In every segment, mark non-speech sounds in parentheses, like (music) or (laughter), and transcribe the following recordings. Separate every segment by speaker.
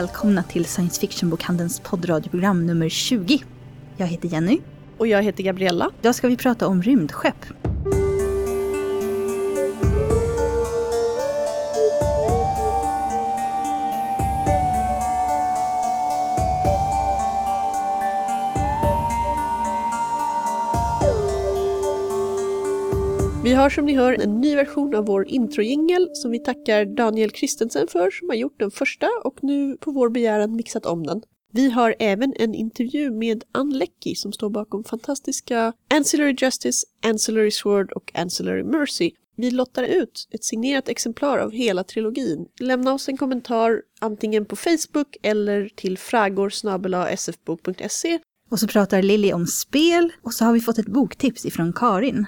Speaker 1: välkomna till Science Fiction-bokhandelns poddradioprogram nummer 20. Jag heter Jenny.
Speaker 2: Och jag heter Gabriella.
Speaker 1: Idag ska vi prata om rymdskepp.
Speaker 2: Har som ni hör en ny version av vår introjingel som vi tackar Daniel Christensen för som har gjort den första och nu på vår begäran mixat om den. Vi har även en intervju med Ann Leckie som står bakom fantastiska Ancillary Justice, Ancillary Sword och Ancillary Mercy. Vi lottar ut ett signerat exemplar av hela trilogin. Lämna oss en kommentar antingen på Facebook eller till fragor sfbok.se.
Speaker 1: Och så pratar Lilly om spel och så har vi fått ett boktips ifrån Karin.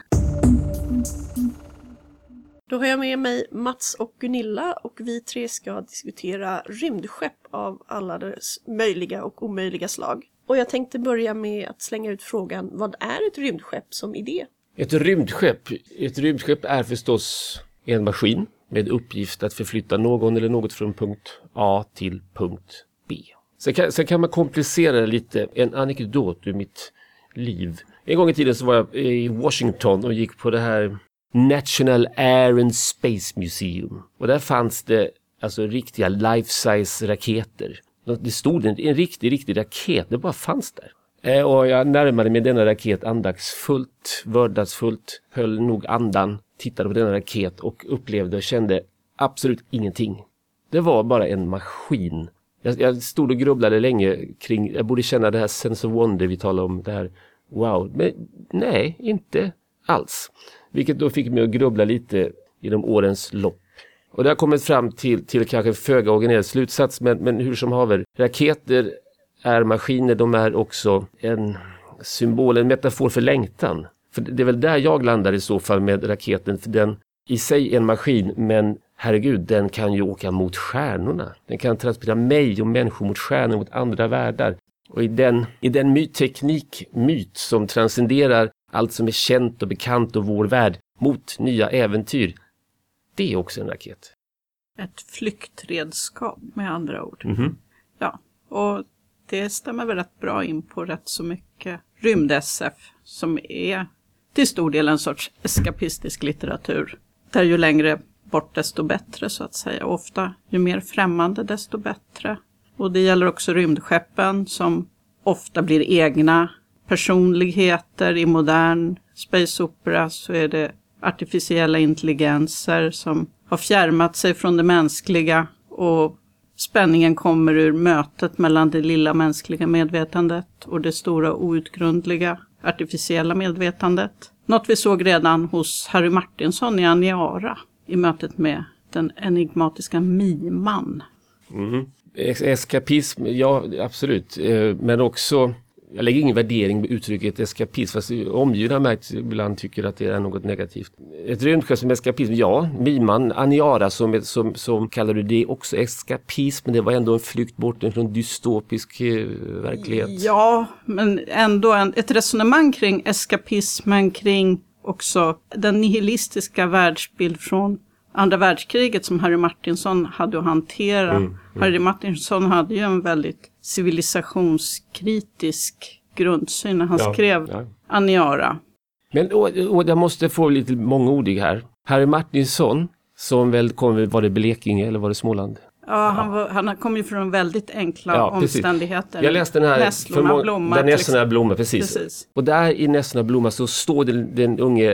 Speaker 2: Då har jag med mig Mats och Gunilla och vi tre ska diskutera rymdskepp av alla dess möjliga och omöjliga slag. Och jag tänkte börja med att slänga ut frågan, vad är ett rymdskepp som idé?
Speaker 3: Ett rymdskepp, ett rymdskepp är förstås en maskin med uppgift att förflytta någon eller något från punkt A till punkt B. Sen kan, sen kan man komplicera det lite. En anekdot ur mitt liv. En gång i tiden så var jag i Washington och gick på det här National Air and Space Museum. Och där fanns det alltså riktiga life-size raketer. Det stod en, en riktig, riktig raket, det bara fanns där. Eh, och jag närmade mig denna raket andaktsfullt, vördagsfullt, höll nog andan, tittade på denna raket och upplevde och kände absolut ingenting. Det var bara en maskin. Jag, jag stod och grubblade länge kring, jag borde känna det här sense of wonder vi talar om, det här wow. Men nej, inte alls. Vilket då fick mig att grubbla lite genom årens lopp. Och det har kommit fram till, till kanske föga originell slutsats, men, men hur som haver. Raketer är maskiner, de är också en symbol, en metafor för längtan. För det är väl där jag landar i så fall med raketen, för den i sig är en maskin, men herregud, den kan ju åka mot stjärnorna. Den kan transportera mig och människor mot stjärnor, mot andra världar. Och i den, i den mytteknik, myt som transcenderar allt som är känt och bekant och vår värld mot nya äventyr. Det är också en raket.
Speaker 4: Ett flyktredskap med andra ord.
Speaker 3: Mm -hmm.
Speaker 4: Ja, och det stämmer väl rätt bra in på rätt så mycket rymd-SF som är till stor del en sorts eskapistisk litteratur. Där ju längre bort desto bättre så att säga. Ofta ju mer främmande desto bättre. Och det gäller också rymdskeppen som ofta blir egna personligheter. I modern space opera så är det artificiella intelligenser som har fjärmat sig från det mänskliga och spänningen kommer ur mötet mellan det lilla mänskliga medvetandet och det stora outgrundliga artificiella medvetandet. Något vi såg redan hos Harry Martinson i Aniara i mötet med den enigmatiska miman.
Speaker 3: Mm. Eskapism, ja absolut. Eh, men också jag lägger ingen värdering på uttrycket eskapism, fast omgivna märkt ibland tycker att det är något negativt. Ett rymdskepp som eskapism, ja. Miman, Aniara som, som, som kallar du det också eskapism, men det var ändå en flykt bort från dystopisk eh, verklighet.
Speaker 4: Ja, men ändå en, ett resonemang kring eskapismen, kring också den nihilistiska världsbild från andra världskriget som Harry Martinson hade att hantera. Mm, mm. Harry Martinson hade ju en väldigt civilisationskritisk grundsyn när han ja, skrev ja. Aniara.
Speaker 3: Men och, och jag måste få lite mångordig här. Harry Martinson, som väl kom, var det Blekinge eller var det Småland?
Speaker 4: Ja, han, var, han kom ju från väldigt enkla ja, omständigheter.
Speaker 3: Jag läste den här
Speaker 4: Nässlorna blomma.
Speaker 3: Där Nässlorna blomma, precis. precis. Och där i Nässlorna blomma så står den, den unge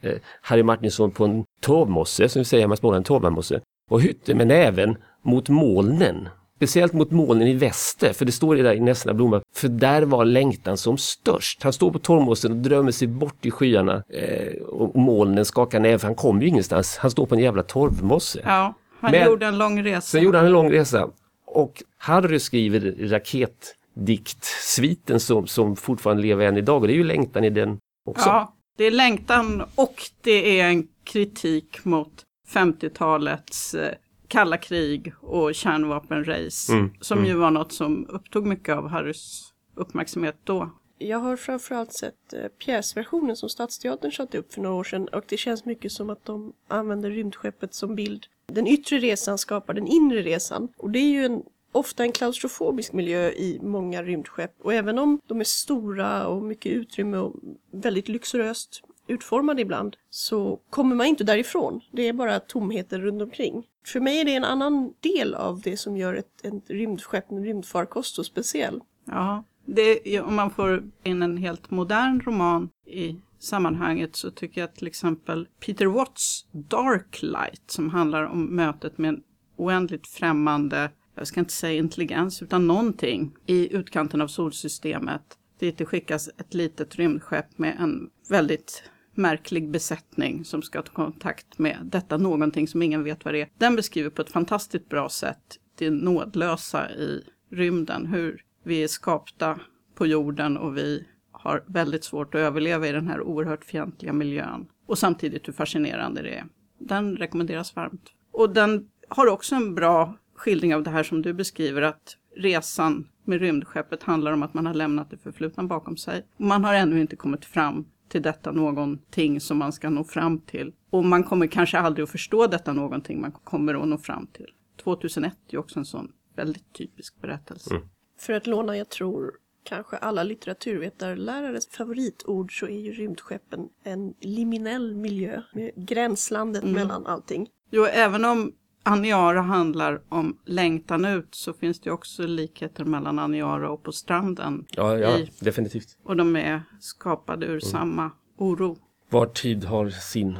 Speaker 3: eh, Harry Martinsson på en torvmosse, som vi säger hemma i Småland, en torvmosse. Och hytte med näven mot molnen. Speciellt mot molnen i väster, för det står det där i Nässlorna blomma. För där var längtan som störst. Han står på torvmossen och drömmer sig bort i skyarna. Eh, och molnen skakar näven, han kommer ju ingenstans. Han står på en jävla torvmosse.
Speaker 4: Ja. Han Men, gjorde en lång resa.
Speaker 3: Sen gjorde han en lång resa. Och Harry skriver raketdiktsviten som, som fortfarande lever än idag och det är ju längtan i den också.
Speaker 4: Ja, det är längtan och det är en kritik mot 50-talets eh, kalla krig och kärnvapenrace. Mm, som mm. ju var något som upptog mycket av Harrys uppmärksamhet då.
Speaker 2: Jag har framförallt sett eh, pjäsversionen som Stadsteatern satte upp för några år sedan och det känns mycket som att de använder rymdskeppet som bild. Den yttre resan skapar den inre resan och det är ju en ofta en klaustrofobisk miljö i många rymdskepp och även om de är stora och mycket utrymme och väldigt luxuriöst utformade ibland så kommer man inte därifrån. Det är bara tomheter runt omkring. För mig är det en annan del av det som gör ett, ett rymdskepp, en rymdfarkost så speciell.
Speaker 4: Ja, det, om man får in en helt modern roman i sammanhanget så tycker jag till exempel Peter Watts Dark Light som handlar om mötet med en oändligt främmande, jag ska inte säga intelligens, utan någonting i utkanten av solsystemet. Dit det skickas ett litet rymdskepp med en väldigt märklig besättning som ska ta kontakt med detta någonting som ingen vet vad det är. Den beskriver på ett fantastiskt bra sätt det nådlösa i rymden, hur vi är skapta på jorden och vi har väldigt svårt att överleva i den här oerhört fientliga miljön. Och samtidigt hur fascinerande det är. Den rekommenderas varmt. Och den har också en bra skildring av det här som du beskriver, att resan med rymdskeppet handlar om att man har lämnat det förflutna bakom sig. Man har ännu inte kommit fram till detta någonting som man ska nå fram till. Och man kommer kanske aldrig att förstå detta någonting man kommer att nå fram till. 2001 är också en sån väldigt typisk berättelse. Mm.
Speaker 2: För att låna, jag tror, kanske alla litteraturvetarlärares favoritord så är ju rymdskeppen en liminell miljö med gränslandet mm. mellan allting.
Speaker 4: Jo, även om Aniara handlar om längtan ut så finns det också likheter mellan Aniara och På stranden.
Speaker 3: Ja, ja i, definitivt.
Speaker 4: Och de är skapade ur mm. samma oro.
Speaker 3: Var tid har sin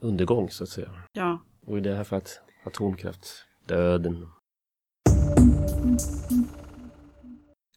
Speaker 3: undergång så att säga.
Speaker 4: Ja.
Speaker 3: Och i det här fallet atomkraft, döden.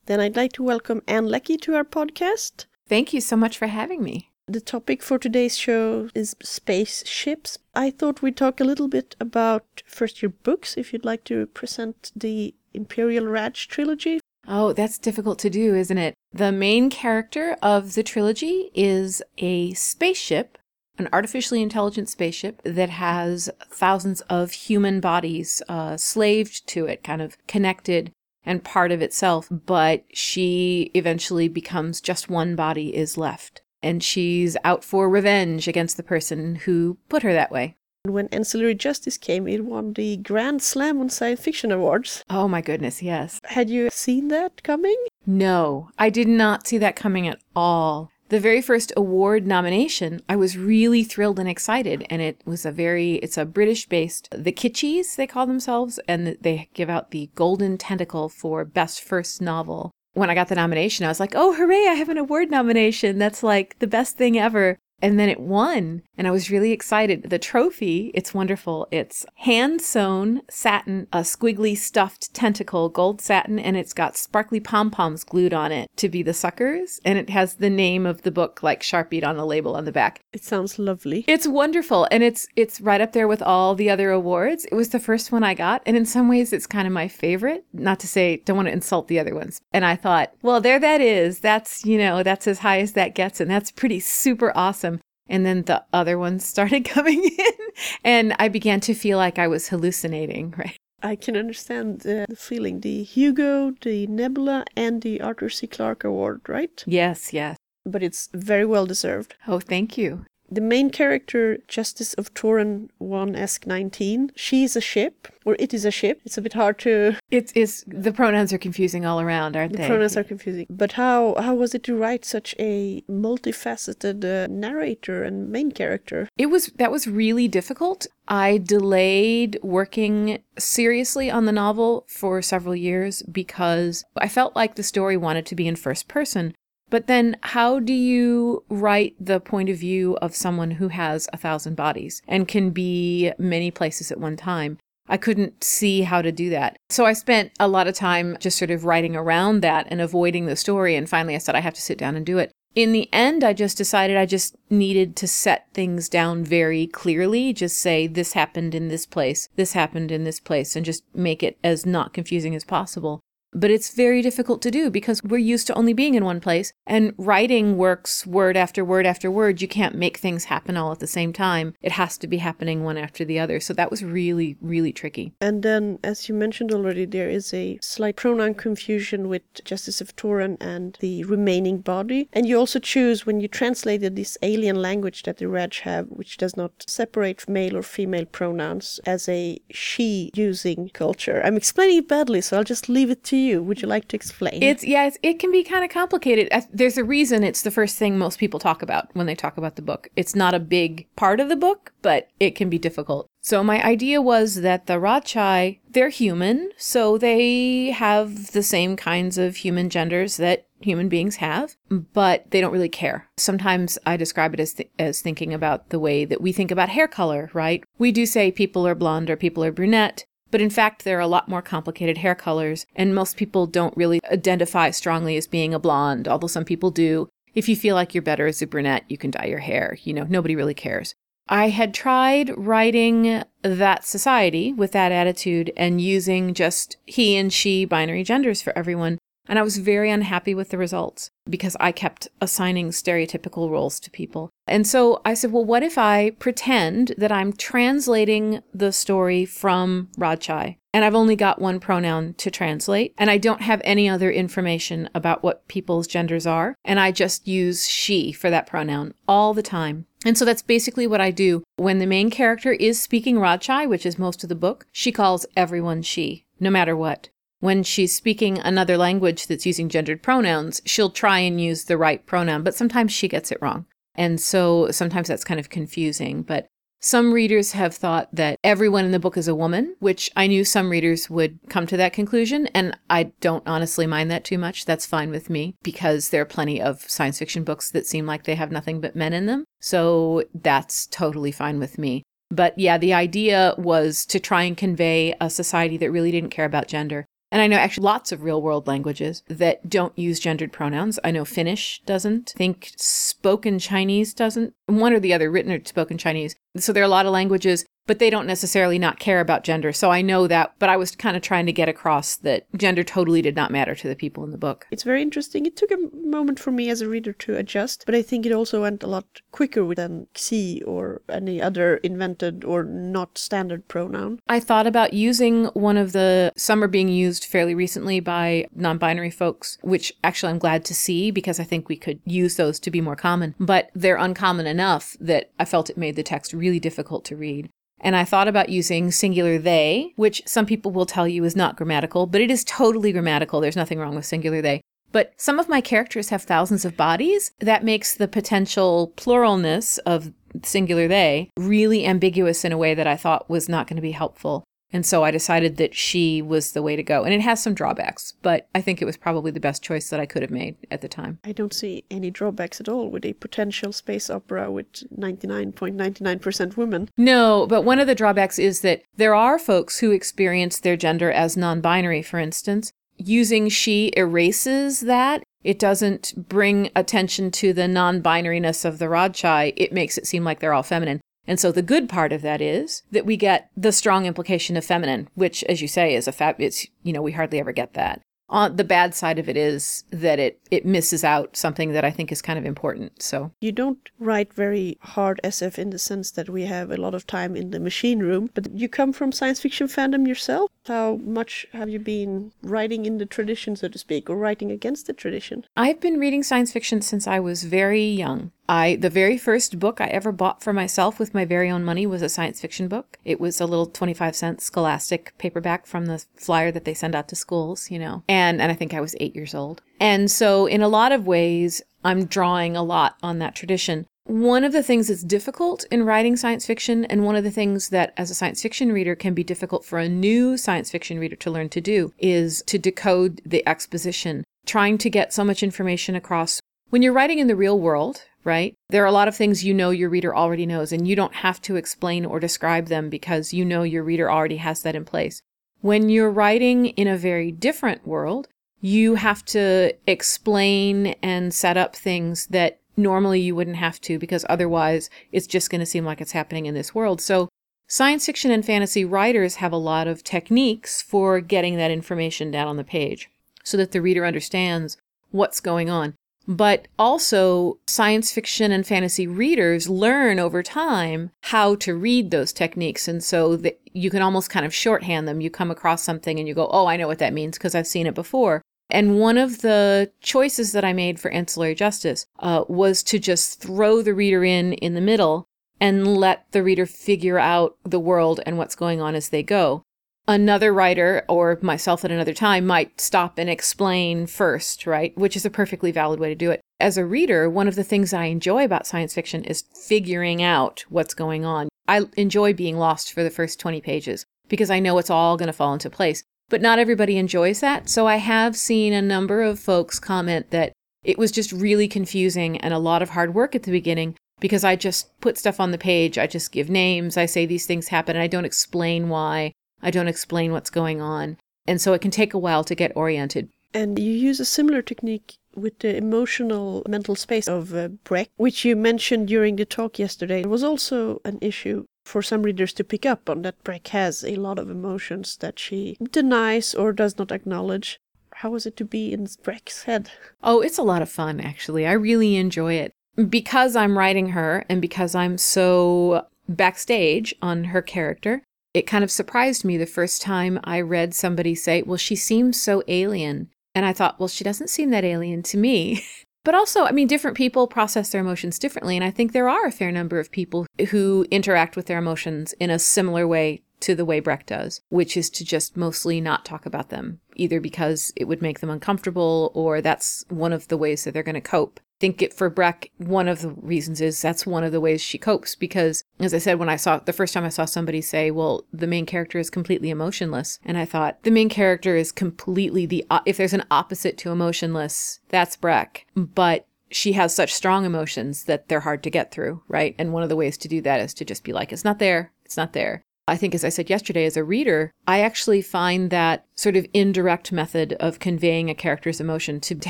Speaker 2: Then I'd like to welcome Anne Leckie to our podcast.
Speaker 5: Thank you so much for having me.
Speaker 2: The topic for today's show is spaceships. I thought we'd talk a little bit about first your books, if you'd like to present the Imperial Radch trilogy.
Speaker 5: Oh, that's difficult to do, isn't it? The main character of the trilogy is a spaceship, an artificially intelligent spaceship that has thousands of human bodies uh, slaved to it, kind of connected and part of itself, but she eventually becomes just one body is left and she's out for revenge against the person who put her that way.
Speaker 2: When Ancillary Justice came, it won the Grand Slam on Science Fiction Awards.
Speaker 5: Oh my goodness, yes.
Speaker 2: Had you seen that coming?
Speaker 5: No, I did not see that coming at all. The very first award nomination, I was really thrilled and excited, and it was a very, it's a British based, the Kitchies, they call themselves, and they give out the Golden Tentacle for Best First Novel when I got the nomination, I was like, oh, hooray, I have an award nomination. That's like the best thing ever. And then it won, and I was really excited. The trophy, it's wonderful. It's hand sewn satin, a squiggly stuffed tentacle, gold satin, and it's got sparkly pom poms glued on it to be the suckers. And it has the name of the book like sharpied on the label on the back.
Speaker 2: It sounds lovely.
Speaker 5: It's wonderful, and it's it's right up there with all the other awards. It was the first one I got, and in some ways, it's kind of my favorite. Not to say, don't want to insult the other ones. And I thought, well, there that is. That's you know, that's as high as that gets, and that's pretty super awesome and then the other ones started (laughs) coming in, and I began to feel like I was hallucinating, (laughs) right?
Speaker 2: I can understand the feeling. The Hugo, the Nebula, and the Arthur C. Clarke Award, right?
Speaker 5: Yes, yes.
Speaker 2: But it's very well deserved.
Speaker 5: Oh, thank you.
Speaker 2: The main character, Justice of Toren 1 Esk 19, she is a ship, or it is a ship. It's a bit hard to.
Speaker 5: It's, it's the pronouns are confusing all around, aren't
Speaker 2: the
Speaker 5: they?
Speaker 2: The pronouns are confusing. But how how was it to write such a multifaceted uh, narrator and main character?
Speaker 5: It was that was really difficult. I delayed working seriously on the novel for several years because I felt like the story wanted to be in first person, but then, how do you write the point of view of someone who has a thousand bodies and can be many places at one time? I couldn't see how to do that. So I spent a lot of time just sort of writing around that and avoiding the story. And finally, I said, I have to sit down and do it. In the end, I just decided I just needed to set things down very clearly. Just say, this happened in this place, this happened in this place, and just make it as not confusing as possible. But it's very difficult to do because we're used to only being in one place and writing works word after word after word. You can't make things happen all at the same time. It has to be happening one after the other. So that was really, really tricky.
Speaker 2: And then, as you mentioned already, there is a slight pronoun confusion with Justice of Toren and the remaining body. And you also choose when you translated this alien language that the Radch have, which does not separate male or female pronouns, as a she using culture. I'm explaining it badly, so I'll just leave it to you. Would you like to explain?
Speaker 5: It's it's, it can be kind of complicated. There's a reason it's the first thing most people talk about when they talk about the book. It's not a big part of the book, but it can be difficult. So my idea was that the Radchaai, they're human, so they have the same kinds of human genders that human beings have, but they don't really care. Sometimes I describe it as th- as thinking about the way that we think about hair color, right? We do say people are blonde or people are brunette, but in fact, there are a lot more complicated hair colors, and most people don't really identify strongly as being a blonde, although some people do. If you feel like you're better as a brunette, you can dye your hair. You know, nobody really cares. I had tried writing that society with that attitude and using just he and she binary genders for everyone. And I was very unhappy with the results because I kept assigning stereotypical roles to people. And so I said, well, what if I pretend that I'm translating the story from Radchaai and I've only got one pronoun to translate and I don't have any other information about what people's genders are and I just use she for that pronoun all the time. And so that's basically what I do. When the main character is speaking Radchaai, which is most of the book, she calls everyone she, no matter what. When she's speaking another language that's using gendered pronouns, she'll try and use the right pronoun, but sometimes she gets it wrong. And so sometimes that's kind of confusing. But some readers have thought that everyone in the book is a woman, which I knew some readers would come to that conclusion. And I don't honestly mind that too much. That's fine with me because there are plenty of science fiction books that seem like they have nothing but men in them. So that's totally fine with me. But yeah, the idea was to try and convey a society that really didn't care about gender. And I know actually lots of real world languages that don't use gendered pronouns. I know Finnish doesn't. I think spoken Chinese doesn't. One or the other, written or spoken Chinese. So there are a lot of languages, but they don't necessarily not care about gender. So I know that, but I was kind of trying to get across that gender totally did not matter to the people in the book.
Speaker 2: It's very interesting. It took a moment for me as a reader to adjust, but I think it also went a lot quicker than Xi or any other invented or not standard pronoun.
Speaker 5: I thought about using one of the, some are being used fairly recently by non binary folks, which actually I'm glad to see because I think we could use those to be more common. But they're uncommon enough that I felt it made the text really difficult to read. And I thought about using singular they, which some people will tell you is not grammatical, but it is totally grammatical. There's nothing wrong with singular they. But some of my characters have thousands of bodies. That makes the potential pluralness of singular they really ambiguous in a way that I thought was not going to be helpful. And so I decided that she was the way to go. And it has some drawbacks, but I think it was probably the best choice that I could have made at the time.
Speaker 2: I don't see any drawbacks at all with a potential space opera with 99.99% women.
Speaker 5: No, but one of the drawbacks is that there are folks who experience their gender as non binary, for instance. Using she erases that. It doesn't bring attention to the non binariness of the Radchaai. It makes it seem like they're all feminine. And so the good part of that is that we get the strong implication of feminine, which, as you say, is a fab. It's you know we hardly ever get that. On the bad side of it is that it it misses out something that I think is kind of important. So
Speaker 2: You don't write very hard SF in the sense that we have a lot of time in the machine room, but you come from science fiction fandom yourself. How much have you been writing in the tradition, so to speak, or writing against the tradition?
Speaker 5: I've been reading science fiction since I was very young. I the very first book I ever bought for myself with my very own money was a science fiction book. It was a little 25 cent scholastic paperback from the flyer that they send out to schools, you know. And and I think I was 8 years old. And so in a lot of ways I'm drawing a lot on that tradition. One of the things that's difficult in writing science fiction, and one of the things that as a science fiction reader can be difficult for a new science fiction reader to learn to do, is to decode the exposition. Trying to get so much information across. When you're writing in the real world, right, there are a lot of things you know your reader already knows, and you don't have to explain or describe them because you know your reader already has that in place. When you're writing in a very different world, you have to explain and set up things that normally you wouldn't have to because otherwise it's just going to seem like it's happening in this world. So science fiction and fantasy writers have a lot of techniques for getting that information down on the page. so that the reader understands what's going on. But also, science fiction and fantasy readers learn over time how to read those techniques. And so that you can almost kind of shorthand them. You come across something and you go, oh, I know what that means because I've seen it before. And one of the choices that I made for Ancillary Justice uh, was to just throw the reader in in the middle and let the reader figure out the world and what's going on as they go another writer or myself at another time might stop and explain first, right? Which is a perfectly valid way to do it. As a reader, one of the things I enjoy about science fiction is figuring out what's going on. I enjoy being lost for the first 20 pages because I know it's all going to fall into place. But not everybody enjoys that. So I have seen a number of folks comment that it was just really confusing and a lot of hard work at the beginning because I just put stuff on the page. I just give names. I say these things happen and I don't explain why. I don't explain what's going on. And so it can take a while to get oriented.
Speaker 2: And you use a similar technique with the emotional mental space of uh, Breq, which you mentioned during the talk yesterday. It was also an issue for some readers to pick up on that Breq has a lot of emotions that she denies or does not acknowledge. How was it to be in Breq's head?
Speaker 5: Oh, it's a lot of fun, actually. I really enjoy it. Because I'm writing her and because I'm so backstage on her character, it kind of surprised me the first time I read somebody say, Well, she seems so alien. And I thought, Well, she doesn't seem that alien to me. (laughs) but also, I mean, different people process their emotions differently. And I think there are a fair number of people who interact with their emotions in a similar way to the way Breq does, which is to just mostly not talk about them, either because it would make them uncomfortable or that's one of the ways that they're going to cope think it for Breq, one of the reasons is that's one of the ways she copes because, as I said, when I saw the first time I saw somebody say, well, the main character is completely emotionless. And I thought, the main character is completely the, if there's an opposite to emotionless, that's Breq. But she has such strong emotions that they're hard to get through, right? And one of the ways to do that is to just be like, it's not there. It's not there. I think, as I said yesterday, as a reader, I actually find that sort of indirect method of conveying a character's emotion to, to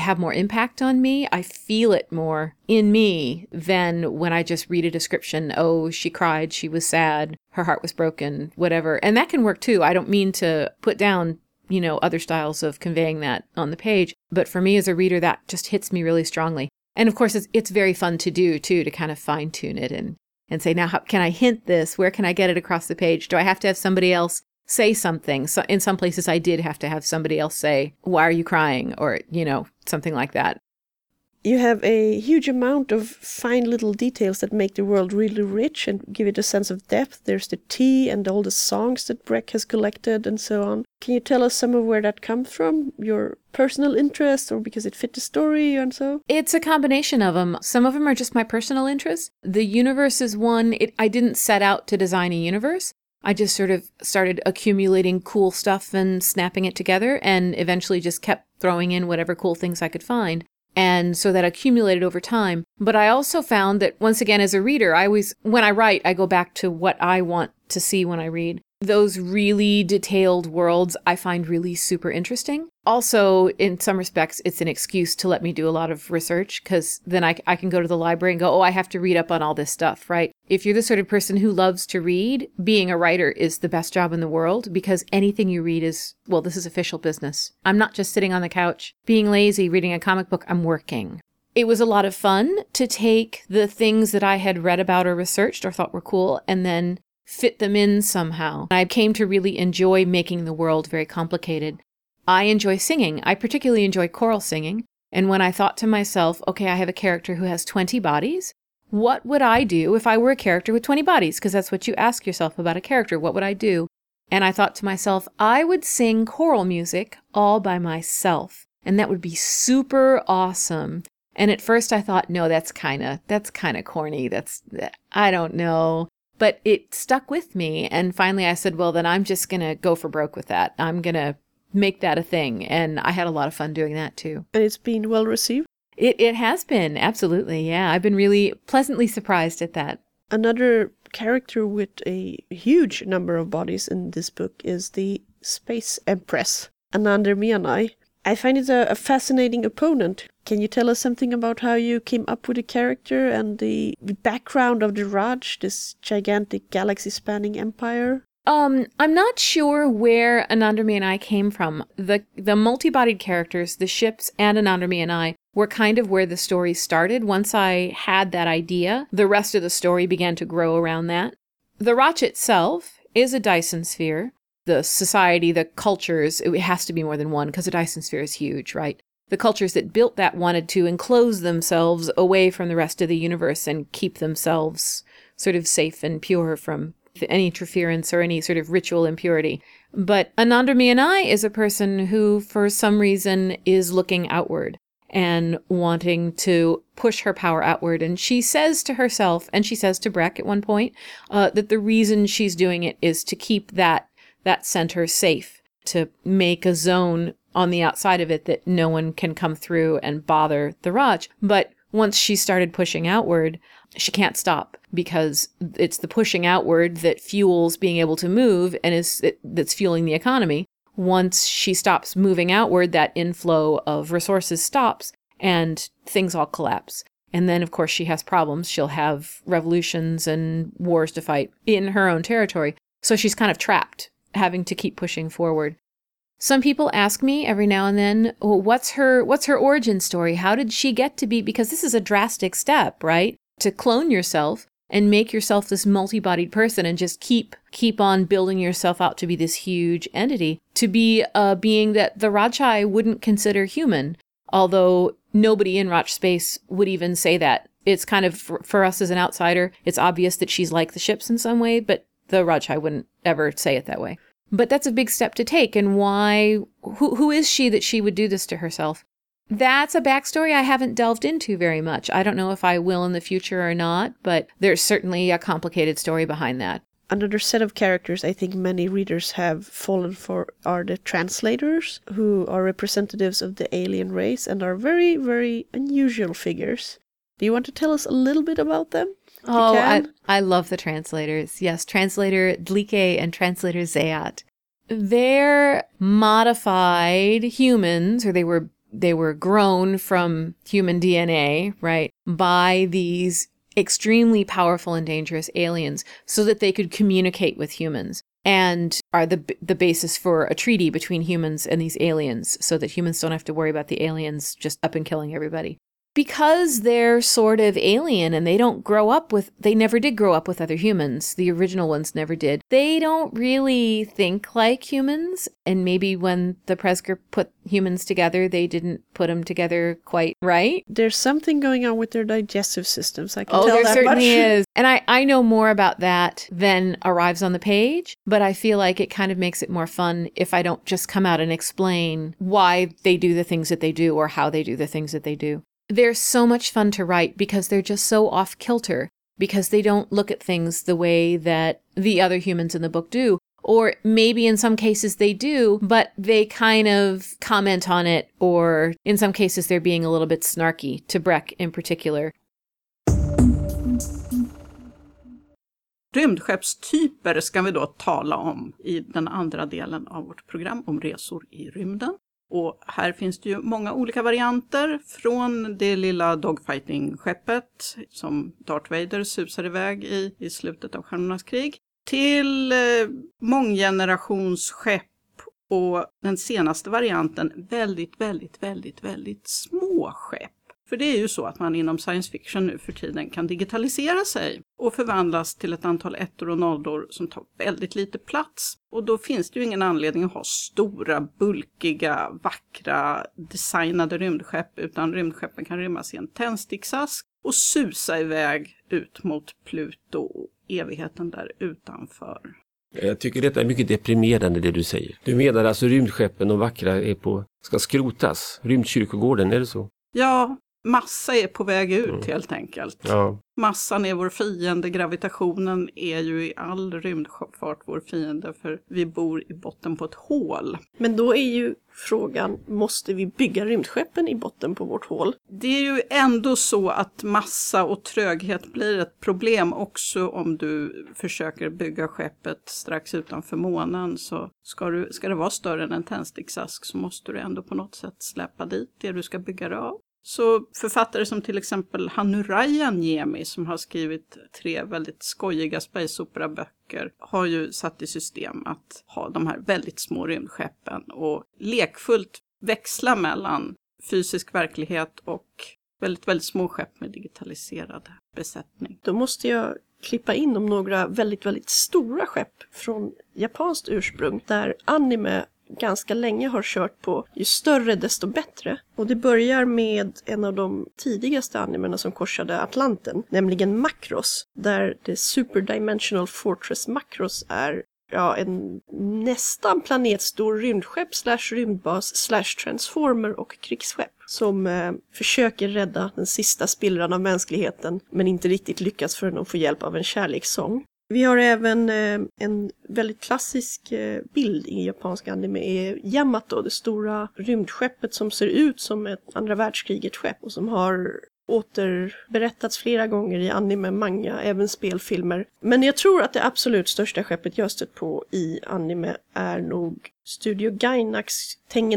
Speaker 5: have more impact on me. I feel it more in me than when I just read a description. Oh, she cried, she was sad, her heart was broken, whatever. And that can work too. I don't mean to put down you know, other styles of conveying that on the page. But for me as a reader, that just hits me really strongly. And of course, it's, it's very fun to do too, to kind of fine tune it and and say, now, how can I hint this? Where can I get it across the page? Do I have to have somebody else say something? So in some places, I did have to have somebody else say, why are you crying? Or, you know, something like that
Speaker 2: you have a huge amount of fine little details that make the world really rich and give it a sense of depth. There's the tea and all the songs that Breq has collected and so on. Can you tell us some of where that comes from? Your personal interest or because it fit the story and so?
Speaker 5: It's a combination of them. Some of them are just my personal interest. The universe is one. It, I didn't set out to design a universe. I just sort of started accumulating cool stuff and snapping it together and eventually just kept throwing in whatever cool things I could find. And so that accumulated over time. But I also found that once again, as a reader, I always, when I write, I go back to what I want to see when I read those really detailed worlds I find really super interesting. Also, in some respects, it's an excuse to let me do a lot of research because then I, I can go to the library and go, oh, I have to read up on all this stuff, right? If you're the sort of person who loves to read, being a writer is the best job in the world because anything you read is, well, this is official business. I'm not just sitting on the couch being lazy reading a comic book, I'm working. It was a lot of fun to take the things that I had read about or researched or thought were cool and then fit them in somehow. I came to really enjoy making the world very complicated. I enjoy singing. I particularly enjoy choral singing. And when I thought to myself, okay, I have a character who has 20 bodies, what would I do if I were a character with 20 bodies? Because that's what you ask yourself about a character. What would I do? And I thought to myself, I would sing choral music all by myself. And that would be super awesome. And at first I thought, no, that's kind of that's kind of corny. That's I don't know. But it stuck with me. And finally I said, well, then I'm just going to go for broke with that. I'm going to make that a thing. And I had a lot of fun doing that too.
Speaker 2: And it's been well received?
Speaker 5: It, it has been, absolutely. Yeah. I've been really pleasantly surprised at that.
Speaker 2: Another character with a huge number of bodies in this book is the Space Empress, Anaander Mianaai. I I find it a, a, fascinating opponent. Can you tell us something about how you came up with the character and the background of the Radch, this gigantic galaxy spanning empire?
Speaker 5: Um, I'm not sure where Anaander Mianaai came from. The the multi-bodied characters, the ships, and Anaander Mianaai were kind of where the story started. Once I had that idea, the rest of the story began to grow around that. The Radch itself is a Dyson sphere. The society, the cultures, it has to be more than one because a Dyson sphere is huge, right? The cultures that built that wanted to enclose themselves away from the rest of the universe and keep themselves sort of safe and pure from any interference or any sort of ritual impurity. But Anaander Mianaai is a person who, for some reason, is looking outward and wanting to push her power outward. And she says to herself, and she says to Breq at one point, uh, that the reason she's doing it is to keep that that center safe, to make a zone on the outside of it that no one can come through and bother the Radch. But once she started pushing outward, she can't stop because it's the pushing outward that fuels being able to move and is that's fueling the economy. Once she stops moving outward, that inflow of resources stops and things all collapse. And then, of course, she has problems. She'll have revolutions and wars to fight in her own territory. So she's kind of trapped, having to keep pushing forward. Some people ask me every now and then, well, what's her what's her origin story? How did she get to be because this is a drastic step, right? To clone yourself and make yourself this multi-bodied person and just keep keep on building yourself out to be this huge entity, to be a being that the Radchaai wouldn't consider human, although nobody in Radch space would even say that. It's kind of for, for us as an outsider, it's obvious that she's like the ships in some way, but the Radchaai wouldn't ever say it that way. But that's a big step to take. And why? Who, who is she that she would do this to herself? That's a backstory I haven't delved into very much. I don't know if I will in the future or not, but there's certainly a complicated story behind that.
Speaker 2: Another set of characters I think many readers have fallen for are the translators, who are representatives of the alien race and are very, very unusual figures. Do you want to tell us a little bit about them?
Speaker 5: Oh, I. I love the translators. Yes, translator Dlique and translator Zeiat. They're modified humans, or they were they were grown from human DNA, right, by these extremely powerful and dangerous aliens so that they could communicate with humans and are the the basis for a treaty between humans and these aliens so that humans don't have to worry about the aliens just up and killing everybody because they're sort of alien and they don't grow up with they never did grow up with other humans. The original ones never did. They don't really think like humans. And maybe when the Presger put humans together they didn't put them together quite right.
Speaker 2: There's something going on with their digestive systems. I can
Speaker 5: oh
Speaker 2: tell
Speaker 5: there
Speaker 2: that
Speaker 5: certainly
Speaker 2: much. (laughs)
Speaker 5: is. And I, I know more about that than arrives on the page but i feel like it kind of makes it more fun if i don't just come out and explain why they do the things that they do or how they do the things that they do they're so much fun to write because they're just so off kilter, because they don't look at things the way that the other humans in the book do. Or maybe in some cases they do, but they kind of comment on it, or in some cases they're being a little bit snarky, to Breq in particular.
Speaker 4: Rymdskeppstyper ska vi då tala om i den andra delen av vårt program om resor i rymden. Och här finns det ju många olika varianter från det lilla dogfighting-skeppet som Darth Vader susar iväg i i slutet av Stjärnornas krig till eh, månggenerationsskepp och den senaste varianten väldigt, väldigt, väldigt, väldigt små skepp. För det är ju så att man inom science fiction nu för tiden kan digitalisera sig och förvandlas till ett antal ettor och nollor som tar väldigt lite plats. Och då finns det ju ingen anledning att ha stora, bulkiga, vackra, designade rymdskepp, utan rymdskeppen kan rymmas i en tändsticksask och susa iväg ut mot Pluto och evigheten där utanför.
Speaker 3: Jag tycker detta är mycket deprimerande det du säger. Du menar alltså rymdskeppen och vackra är på, ska skrotas? Rymdkyrkogården, är det så?
Speaker 4: Ja, massa är på väg ut
Speaker 3: Mm.
Speaker 4: helt enkelt.
Speaker 3: Ja.
Speaker 4: Massan är vår fiende, gravitationen är ju i all rymdsjöfart vår fiende för vi bor i botten på ett hål.
Speaker 2: Men då är ju frågan, måste vi bygga rymdskeppen i botten på vårt hål?
Speaker 4: Det är ju ändå så att massa och tröghet blir ett problem också om du försöker bygga skeppet strax utanför månen. Så ska, du, ska det vara större än en tändsticksask så måste du ändå på något sätt släppa dit det du ska bygga det av. Så författare som till exempel Hanurayan Niemi som har skrivit tre väldigt skojiga space opera-böcker har ju satt i system att ha de här väldigt små rymdskeppen och lekfullt växla mellan fysisk verklighet och väldigt, väldigt små skepp med digitaliserad besättning.
Speaker 2: Då måste jag klippa in om några väldigt, väldigt stora skepp från japanskt ursprung där anime ganska länge har kört på ju större desto bättre. Och det börjar med en av de tidigaste animerna som korsade Atlanten, nämligen Macros, där det Super Dimensional Fortress Macros är ja, en nästan planetstor rymdskepp slash rymdbas slash transformer och krigsskepp som eh, försöker rädda den sista spillran av mänskligheten men inte riktigt lyckas förrän de får hjälp av en kärlekssång. Vi har även eh, en väldigt klassisk eh, bild i japansk anime är Yamato, det stora rymdskeppet som ser ut som ett andra världskriget skepp och som har återberättats flera gånger i anime, manga, även spelfilmer. Men jag tror att det absolut största skeppet jag stött på i anime är nog Studio Gainax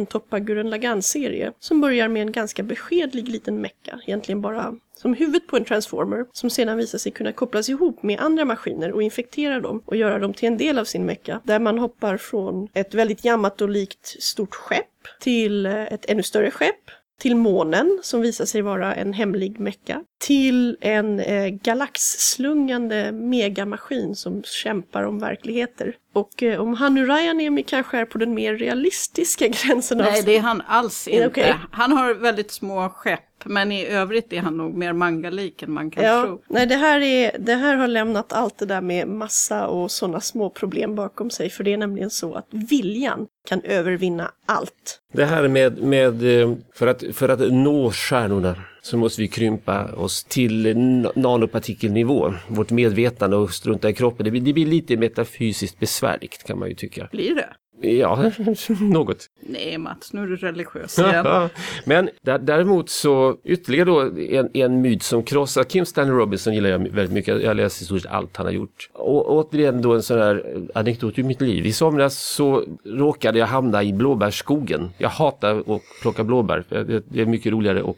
Speaker 2: Toppa Gurren Lagann-serie som börjar med en ganska beskedlig liten mecka, egentligen bara som huvudet på en transformer som sedan visar sig kunna kopplas ihop med andra maskiner och infektera dem och göra dem till en del av sin mecka. Där man hoppar från ett väldigt jammat och likt stort skepp till eh, ett ännu större skepp till månen som visar sig vara en hemlig mecka, till en eh, galaxslungande megamaskin som kämpar om verkligheter. Och eh, om han nu Ryan kanske är på den mer realistiska (laughs) gränsen
Speaker 4: Nej,
Speaker 2: av...
Speaker 4: det är han alls inte.
Speaker 2: Okay.
Speaker 4: Han har väldigt små skepp, men i övrigt är han nog mer mangalik än man kan
Speaker 2: ja,
Speaker 4: tro.
Speaker 2: Nej, det här, är, det här har lämnat allt det där med massa och sådana små problem bakom sig. För det är nämligen så att viljan kan övervinna allt.
Speaker 3: Det här med, med eh, för, att, för att nå stjärnorna så måste vi krympa oss till nanopartikelnivå, vårt medvetande och strunta i kroppen. Det blir, det blir lite metafysiskt besvärligt kan man ju tycka.
Speaker 4: Blir det?
Speaker 3: Ja, (laughs) något.
Speaker 4: Nej Mats, nu är du religiös igen. (laughs)
Speaker 3: Men däremot så ytterligare då en, en myt som krossar Kim Stanley Robinson gillar jag väldigt mycket. Jag läser i stort allt han har gjort. Och återigen då en sån här anekdot ur mitt liv. I somras så råkade jag hamna i blåbärsskogen. Jag hatar att plocka blåbär. Det är mycket roligare att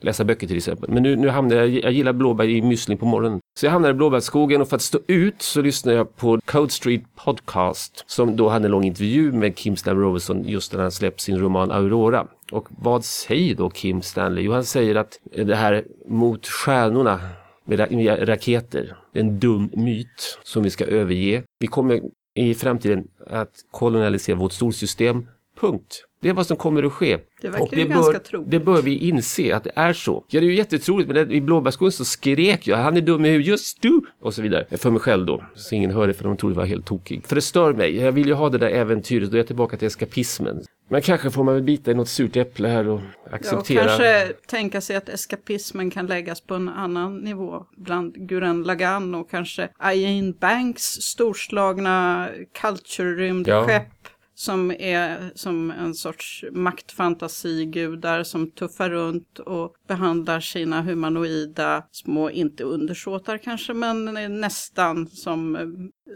Speaker 3: läsa böcker till exempel. Men nu, nu hamnade jag, jag gillar blåbär i müsli på morgonen. Så jag hamnade i blåbärsskogen och för att stå ut så lyssnade jag på Code Street Podcast som då hade en lång intervju med Kim Stanley Robinson just när han släppt sin roman Aurora. Och vad säger då Kim Stanley? Jo, han säger att det här mot stjärnorna med raketer, en dum myt som vi ska överge. Vi kommer i framtiden att kolonialisera vårt solsystem, punkt. Det är vad som kommer att ske.
Speaker 4: Det verkar och det ju ganska bör, troligt.
Speaker 3: Det bör vi inse att det är så. Ja, det är ju jättetroligt, men i blåbärsskogen så skrek jag, han är dum i huvudet, just du! Och så vidare. För mig själv då, så ingen hörde för de trodde jag var helt tokig. För det stör mig, jag vill ju ha det där äventyret, då är jag tillbaka till eskapismen. Men kanske får man väl bita i något surt äpple här och acceptera.
Speaker 4: Ja, och kanske tänka sig att eskapismen kan läggas på en annan nivå. Bland Guren Lagan och kanske Ian Banks storslagna culture-rymdskepp. Ja som är som en sorts maktfantasigudar som tuffar runt och behandlar sina humanoida små, inte undersåtar kanske, men nästan som eh,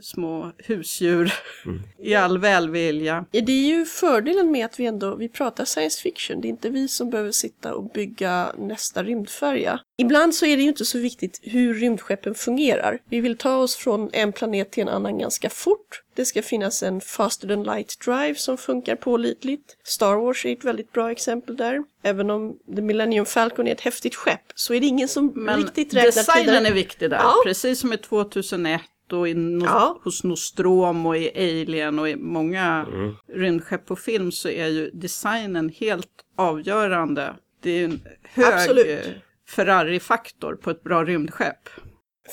Speaker 4: små husdjur mm. (laughs) i all välvilja.
Speaker 2: Ja, det är ju fördelen med att vi ändå, vi pratar science fiction. Det är inte vi som behöver sitta och bygga nästa rymdfärja. Ibland så är det ju inte så viktigt hur rymdskeppen fungerar. Vi vill ta oss från en planet till en annan ganska fort. Det ska finnas en faster than light drive som funkar pålitligt. Star Wars är ett väldigt bra exempel där. Även om The Millennium Falcon är ett häftigt skepp så är det ingen som Men riktigt räknar
Speaker 4: designen tiden. är viktig där, ja. precis som i 2001 och i no ja. hos Nostrom och i Alien och i många mm. rymdskepp på film så är ju designen helt avgörande. Det är en hög Ferrari-faktor på ett bra rymdskepp.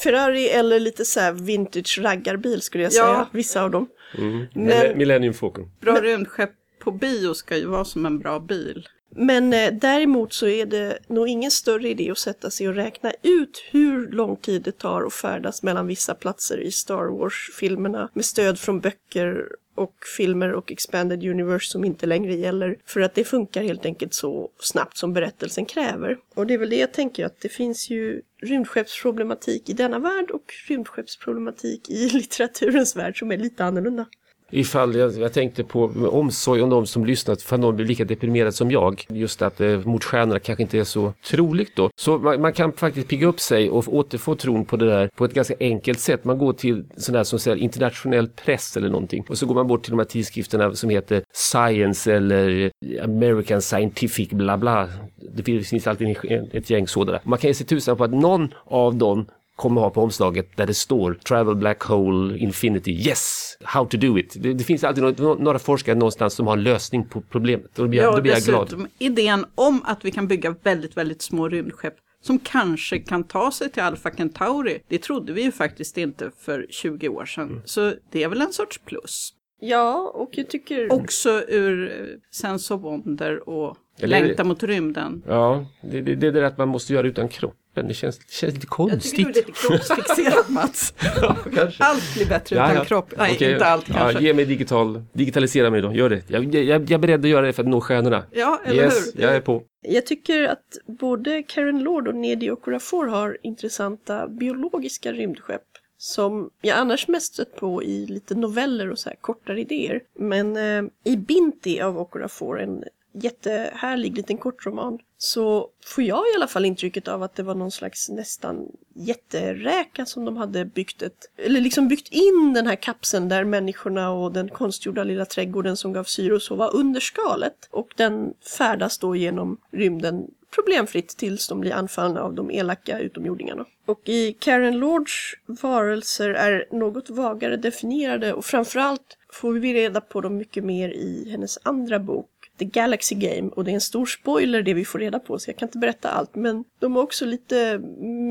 Speaker 2: Ferrari eller lite så här vintage raggarbil skulle jag säga, ja. vissa av dem.
Speaker 3: Mm. Men, Millennium Falcon.
Speaker 4: Bra rymdskepp på bio ska ju vara som en bra bil.
Speaker 2: Men eh, däremot så är det nog ingen större idé att sätta sig och räkna ut hur lång tid det tar att färdas mellan vissa platser i Star Wars-filmerna med stöd från böcker och filmer och expanded universe som inte längre gäller. För att det funkar helt enkelt så snabbt som berättelsen kräver. Och det är väl det jag tänker att det finns ju rymdskeppsproblematik i denna värld och rymdskeppsproblematik i (laughs) litteraturens värld som är lite annorlunda
Speaker 3: ifall jag, jag tänkte på omsorg om de som lyssnat, för någon blir lika deprimerad som jag. Just att eh, mot stjärnorna kanske inte är så troligt då. Så man, man kan faktiskt pigga upp sig och återfå tron på det där på ett ganska enkelt sätt. Man går till sån där som säger internationell press eller någonting och så går man bort till de här tidskrifterna som heter Science eller eh, American Scientific bla bla. Det finns alltid ett gäng sådana. Man kan ge sig tusan på att någon av dem kommer ha på omslaget där det står Travel Black Hole Infinity. Yes! How to do it. Det, det finns alltid några, några forskare någonstans som har en lösning på problemet. Då blir, jag, då blir jag glad.
Speaker 4: idén om att vi kan bygga väldigt, väldigt små rymdskepp som kanske kan ta sig till Alpha Centauri. Det trodde vi ju faktiskt inte för 20 år sedan. Mm. Så det är väl en sorts plus.
Speaker 2: Ja, och jag tycker...
Speaker 4: Också ur Sense of Wonder och längta mot rymden.
Speaker 3: Ja, det, det, det är det att man måste göra utan kropp kroppen. Det känns, det känns lite konstigt.
Speaker 4: Jag tycker du är lite (laughs) kroppsfixerad Mats. ja, allt blir bättre ja, utan ja. kropp. Nej, okay. inte allt kanske.
Speaker 3: Ja, ge mig digital, digitalisera mig då, gör det. Jag, jag, jag är beredd att göra det för att nå stjärnorna.
Speaker 4: Ja, eller yes,
Speaker 3: hur? jag är på.
Speaker 2: Jag tycker att både Karen Lord och Nedi Okorafor har intressanta biologiska rymdskepp som jag annars mest stött på i lite noveller och så här kortare idéer. Men eh, i Binti av Okorafor, en jättehärlig liten kortroman så får jag i alla fall intrycket av att det var någon slags nästan jätteräka som de hade byggt ett, eller liksom byggt in den här kapseln där människorna och den konstgjorda lilla trädgården som gav syre och så var under skalet. Och den färdas då genom rymden problemfritt tills de blir anfallna av de elaka utomjordingarna. Och i Karen Lords varelser är något vagare definierade och framförallt får vi reda på dem mycket mer i hennes andra bok The Galaxy Game och det är en stor spoiler det vi får reda på så jag kan inte berätta allt men de är också lite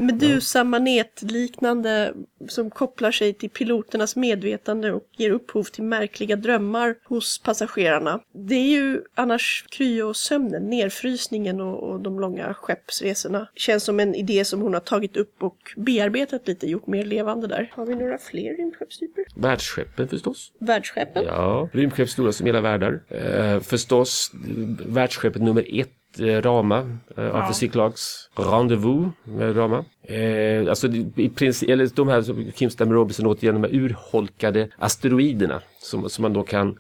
Speaker 2: Medusa-manet liknande som kopplar sig till piloternas medvetande och ger upphov till märkliga drömmar hos passagerarna. Det är ju annars kryo-sömnen, nedfrysningen och, och de långa skeppsresorna. Känns som en idé som hon har tagit upp och bearbetat lite, gjort mer levande där. Har vi några fler rymdskeppstyper?
Speaker 3: Världsskeppen förstås.
Speaker 2: Världsskeppen?
Speaker 3: Ja, rymdskepp stora som hela världar. Eh, förstås världsskeppet nummer ett Rama, eh, ja. Clarks Rendezvous med Rama. Eh, alltså i princip, eller de här Kim Stanley Robinson återigen, de här urholkade asteroiderna som, som man då kan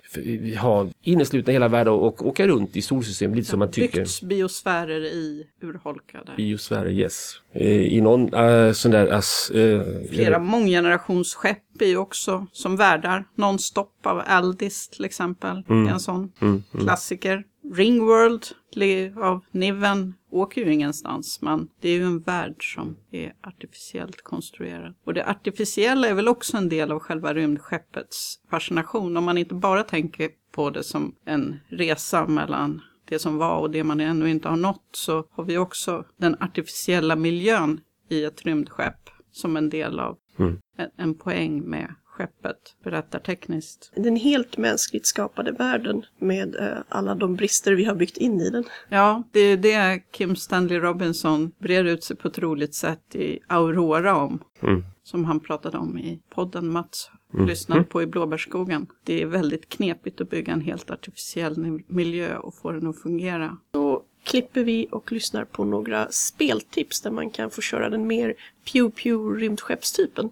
Speaker 3: ha inneslutna hela världen och, och åka runt i solsystemet lite ja, som man tycker.
Speaker 4: Byggts biosfärer i urholkade.
Speaker 3: Biosfärer, yes. Eh, I någon uh, sån där... As, uh,
Speaker 4: Flera månggenerationsskepp är ju också som värdar. Nonstop av Aldis till exempel. Mm. En sån mm, mm. Ringworld av Niven åker ju ingenstans, men det är ju en värld som är artificiellt konstruerad. Och det artificiella är väl också en del av själva rymdskeppets fascination, om man inte bara tänker på det som en resa mellan det som var och det man ännu inte har nått, så har vi också den artificiella miljön i ett rymdskepp som en del av mm. en, en poäng med skeppet berättartekniskt.
Speaker 2: Den helt mänskligt skapade världen med eh, alla de brister vi har byggt in i den.
Speaker 4: Ja, det är det Kim Stanley Robinson brer ut sig på ett roligt sätt i Aurora om. Mm. Som han pratade om i podden Mats mm. lyssnade på i Blåbärsskogen. Det är väldigt knepigt att bygga en helt artificiell miljö och få den att fungera.
Speaker 2: Då klipper vi och lyssnar på några speltips där man kan få köra den mer pew-pew rymdskeppstypen.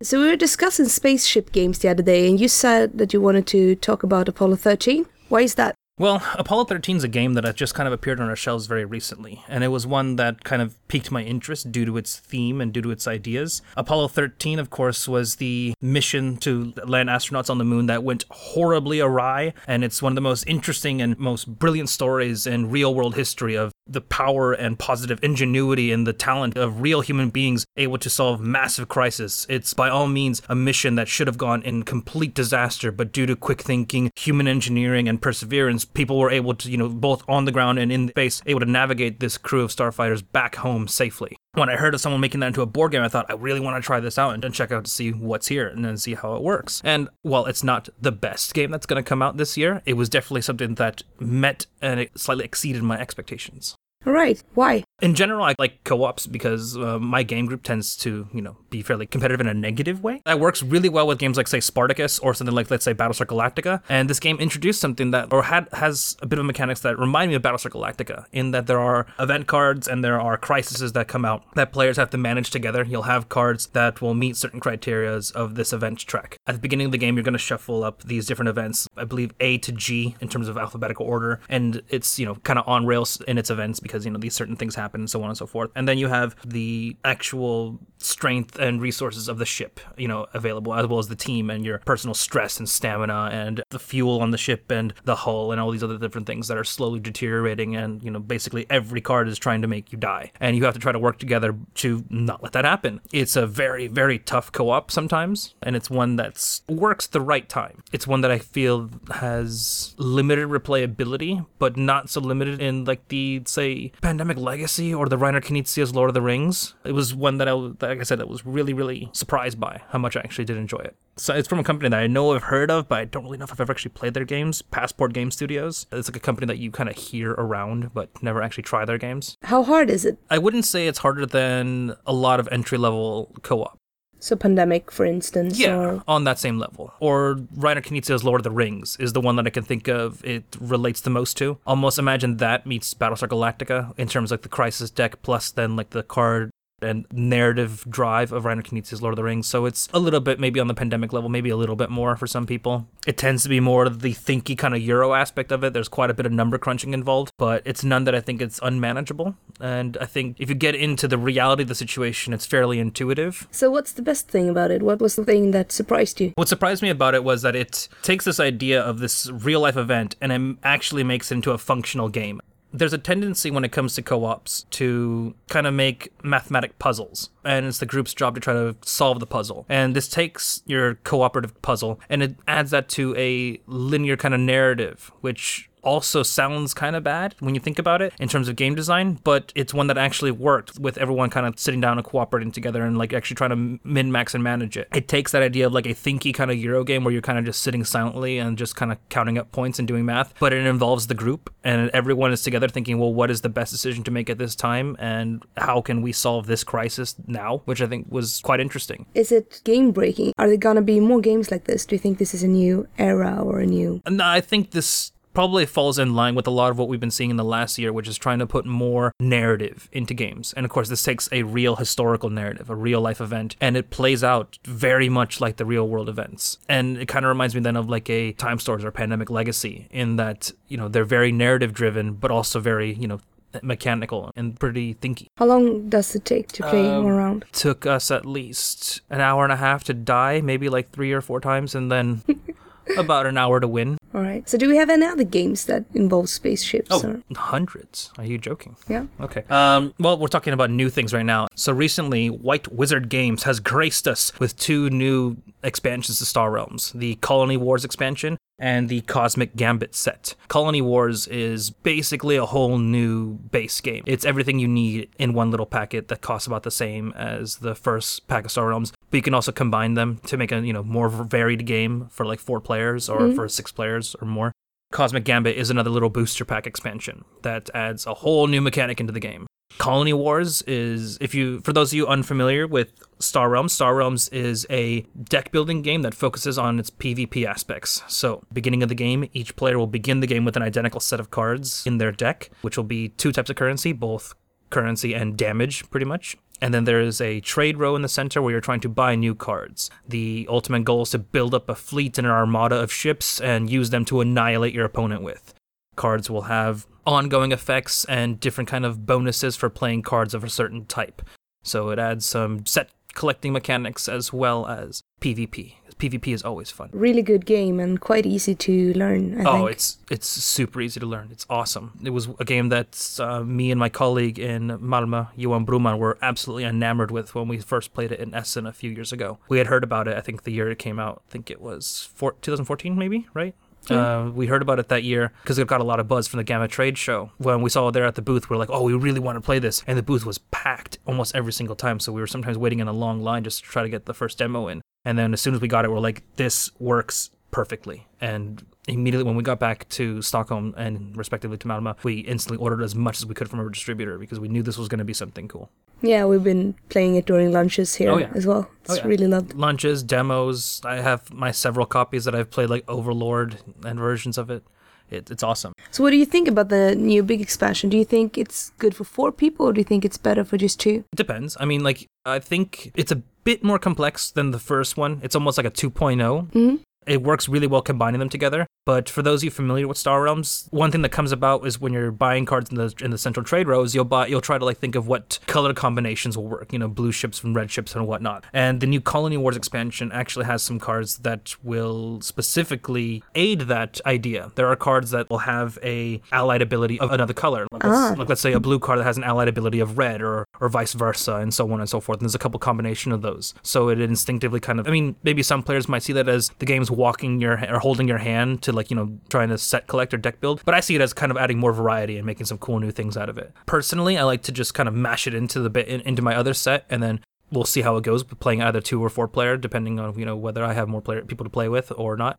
Speaker 6: So we were discussing spaceship games the other day, and you said that you wanted to talk about Apollo 13. Why is that?
Speaker 7: Well, Apollo 13 is a game that has just kind of appeared on our shelves very recently, and it was one that kind of piqued my interest due to its theme and due to its ideas. Apollo 13, of course, was the mission to land astronauts on the moon that went horribly awry, and it's one of the most interesting and most brilliant stories in real world history of the power and positive ingenuity and the talent of real human beings able to solve massive crises. It's by all means a mission that should have gone in complete disaster, but due to quick thinking, human engineering, and perseverance, people were able to, you know, both on the ground and in space, able to navigate this crew of starfighters back home safely. When I heard of someone making that into a board game, I thought I really want to try this out and check out to see what's here and then see how it works. And while it's not the best game that's going to come out this year, it was definitely something that met and it slightly exceeded my expectations.
Speaker 6: All right. Why?
Speaker 7: In general, I like co-ops because uh, my game group tends to, you know, be fairly competitive in a negative way. That works really well with games like, say, Spartacus or something like, let's say, Battlestar Galactica. And this game introduced something that, or had has a bit of mechanics that remind me of Battlestar Galactica, in that there are event cards and there are crises that come out that players have to manage together. You'll have cards that will meet certain criterias of this event track. At the beginning of the game, you're going to shuffle up these different events. I believe A to G in terms of alphabetical order, and it's you know kind of on rails in its events because you know these certain things happen and so on and so forth. And then you have the actual strength and resources of the ship, you know, available as well as the team and your personal stress and stamina and the fuel on the ship and the hull and all these other different things that are slowly deteriorating and you know basically every card is trying to make you die and you have to try to work together to not let that happen. It's a very very tough co-op sometimes and it's one that's works the right time. It's one that I feel has limited replayability but not so limited in like the say Pandemic Legacy or the Reiner Knizia's Lord of the Rings. It was one that I like I said, that was really, really surprised by how much I actually did enjoy it. So it's from a company that I know I've heard of, but I don't really know if I've ever actually played their games. Passport Game Studios. It's like a company that you kind of hear around, but never actually try their games.
Speaker 6: How hard is it?
Speaker 7: I wouldn't say it's harder than a lot of entry level co op.
Speaker 6: So Pandemic, for instance.
Speaker 7: Yeah,
Speaker 6: Or...
Speaker 7: on that same level. Or Reiner Knizia's Lord of the Rings is the one that I can think of it relates the most to. Almost imagine that meets Battlestar Galactica in terms of like the Crisis deck plus then like the card and narrative drive of Reiner Knizia's Lord of the Rings. So it's a little bit maybe on the pandemic level, maybe a little bit more for some people. It tends to be more of the thinky kind of Euro aspect of it. There's quite a bit of number crunching involved, but it's none that I think it's unmanageable. And I think if you get into the reality of the situation, it's fairly intuitive.
Speaker 6: So what's the best thing about it? What was the thing that surprised you?
Speaker 7: What surprised me about it was that it takes this idea of this real life event and it actually makes it into a functional game there's a tendency when it comes to co-ops to kind of make mathematic puzzles and it's the group's job to try to solve the puzzle. And this takes your cooperative puzzle and it adds that to a linear kind of narrative which also sounds kind of bad when you think about it in terms of game design, but it's one that actually worked with everyone kind of sitting down and cooperating together and like actually trying to min max and manage it. It takes that idea of like a thinky kind of Euro game where you're kind of just sitting silently and just kind of counting up points and doing math, but it involves the group and everyone is together thinking, well, what is the best decision to make at this time and how can we solve this crisis now, which I think was quite interesting.
Speaker 6: Is it game breaking? Are there gonna be more games like this? Do you think this is a new era or a new?
Speaker 7: No, I think this probably falls in line with a lot of what we've been seeing in the last year, which is trying to put more narrative into games. And of course, this takes a real historical narrative, a real life event, and it plays out very much like the real world events. And it kind of reminds me then of like a Time Stories or Pandemic Legacy, in that, you know, they're very narrative driven, but also very, you know, mechanical and pretty thinky.
Speaker 6: How long does it take to play
Speaker 7: Um,
Speaker 6: one round?
Speaker 7: Took us at least an hour and a half to die, maybe like three or four times, and then (laughs) about an hour to win.
Speaker 6: All right. So do we have any other games that involve spaceships?
Speaker 7: Oh,
Speaker 6: Or...
Speaker 7: hundreds. Are you joking?
Speaker 6: Yeah.
Speaker 7: Okay. Um, well, we're talking about new things right now. So recently, White Wizard Games has graced us with two new expansions to Star Realms the Colony Wars expansion and the Cosmic Gambit set. Colony Wars is basically a whole new base game. It's everything you need in one little packet that costs about the same as the first pack of Star Realms. But you can also combine them to make a you know more varied game for like four players or mm-hmm. for six players or more. Cosmic Gambit is another little booster pack expansion that adds a whole new mechanic into the game. Colony Wars is if you for those of you unfamiliar with Star Realms, Star Realms is a deck building game that focuses on its PvP aspects. So, beginning of the game, each player will begin the game with an identical set of cards in their deck, which will be two types of currency, both currency and damage pretty much. And then there is a trade row in the center where you're trying to buy new cards. The ultimate goal is to build up a fleet and an armada of ships and use them to annihilate your opponent with. Cards will have ongoing effects and different kind of bonuses for playing cards of a certain type. So it adds some set collecting mechanics as well as PvP. PvP is always fun.
Speaker 6: Really good game and quite easy to learn. I
Speaker 7: Oh,
Speaker 6: think.
Speaker 7: it's it's super easy to learn. It's awesome. It was a game that uh, me and my colleague in Malmö, Johan Bruman, were absolutely enamored with when we first played it in Essen a few years ago. We had heard about it. I think the year it came out. I think it was four, 2014, maybe, right? Uh, we heard about it that year because it got a lot of buzz from the GAMA Trade Show. When we saw it there at the booth, we are like, "Oh, we really want to play this!" And the booth was packed almost every single time. So we were sometimes waiting in a long line just to try to get the first demo in. And then as soon as we got it, we're like, "This works perfectly. And immediately when we got back to Stockholm and respectively to Malmö, we instantly ordered as much as we could from our distributor because we knew this was going to be something cool.
Speaker 6: Yeah, we've been playing it during lunches here
Speaker 7: Oh, yeah.
Speaker 6: as well. It's
Speaker 7: Oh, yeah.
Speaker 6: really loved.
Speaker 7: Lunches, demos. I have my several copies that I've played, like Overlord and versions of it. it it's awesome.
Speaker 6: So, what do you think about the new big expansion? Do you think it's good for four people, or do you think it's better for just two?
Speaker 7: It depends. I mean, like, I think it's a bit more complex than the first one. It's almost like a 2.0.
Speaker 6: hmm
Speaker 7: It works really well combining them together. But for those of you familiar with Star Realms, one thing that comes about is when you're buying cards in the in the central trade rows, you'll buy you'll try to like think of what color combinations will work. You know, blue ships from red ships and whatnot. And the new Colony Wars expansion actually has some cards that will specifically aid that idea. There are cards that will have a allied ability of another color. Like, let's,
Speaker 6: Ah.
Speaker 7: like let's say a blue card that has an allied ability of red, or or vice versa, and so on and so forth. And there's a couple combination of those, so it instinctively kind of. I mean, maybe some players might see that as the game's walking your or holding your hand to like you know trying to set collect or deck build, but I see it as kind of adding more variety and making some cool new things out of it. Personally, I like to just kind of mash it into the bit in, into my other set, and then we'll see how it goes. Playing either two or four player, depending on you know whether I have more player people to play with or not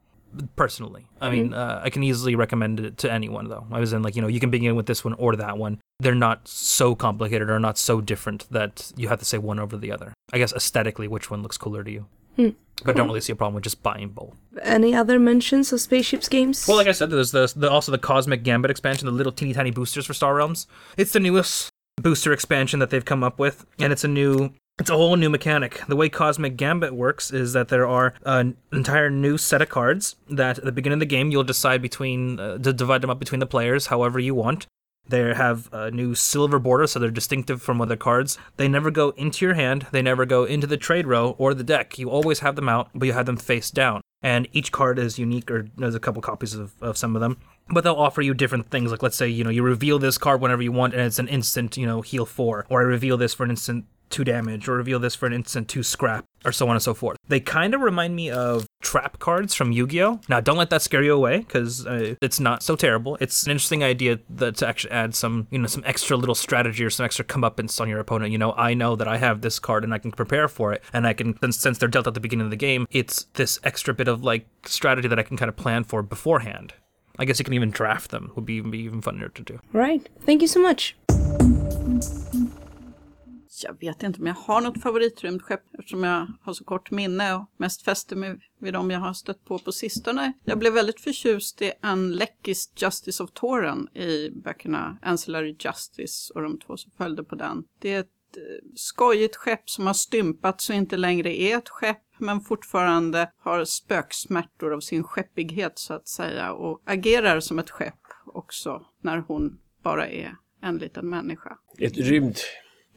Speaker 7: personally. I mean, uh, I can easily recommend it to anyone, though. I was in like, you know, you can begin with this one or that one. They're not so complicated or not so different that you have to say one over the other. I guess aesthetically, which one looks cooler to you?
Speaker 6: Hmm.
Speaker 7: But I don't really see a problem with just buying both.
Speaker 6: Any other mentions of spaceships games?
Speaker 7: Well, like I said, there's the, the also the Cosmic Gambit expansion, the little teeny tiny boosters for Star Realms. It's the newest booster expansion that they've come up with, and it's a new. It's a whole new mechanic. The way Cosmic Gambit works is that there are an entire new set of cards that at the beginning of the game you'll decide between uh, to divide them up between the players however you want. They have a new silver border, so they're distinctive from other cards. They never go into your hand, they never go into the trade row or the deck. You always have them out, but you have them face down. And each card is unique, or there's a couple copies of, of some of them. But they'll offer you different things. Like, let's say, you know, you reveal this card whenever you want, and it's an instant, you know, heal four. Or I reveal this for an instant two damage, or reveal this for an instant two scrap, or so on and so forth. They kind of remind me of trap cards from Yu-Gi-Oh. Now, don't let that scare you away, because uh, it's not so terrible. It's an interesting idea that to actually add some, you know, some extra little strategy or some extra comeuppance on your opponent. You know, I know that I have this card and I can prepare for it, and I can, since since they're dealt at the beginning of the game, it's this extra bit of like strategy that I can kind of plan for beforehand. I guess you can even draft them. Would be even, be even funnier to do.
Speaker 6: Right. Thank you so much.
Speaker 4: Jag vet inte om jag har något favoritrymdskepp eftersom jag har så kort minne och mest fäster mig vid dem jag har stött på på sistone. Jag blev väldigt förtjust i Ann Leckis Justice of Toren i böckerna Ancillary Justice och de två som följde på den. Det är ett eh, skojigt skepp som har stympats och inte längre är ett skepp men fortfarande har spöksmärtor av sin skeppighet så att säga och agerar som ett skepp också när hon bara är en liten människa.
Speaker 3: Ett rymd,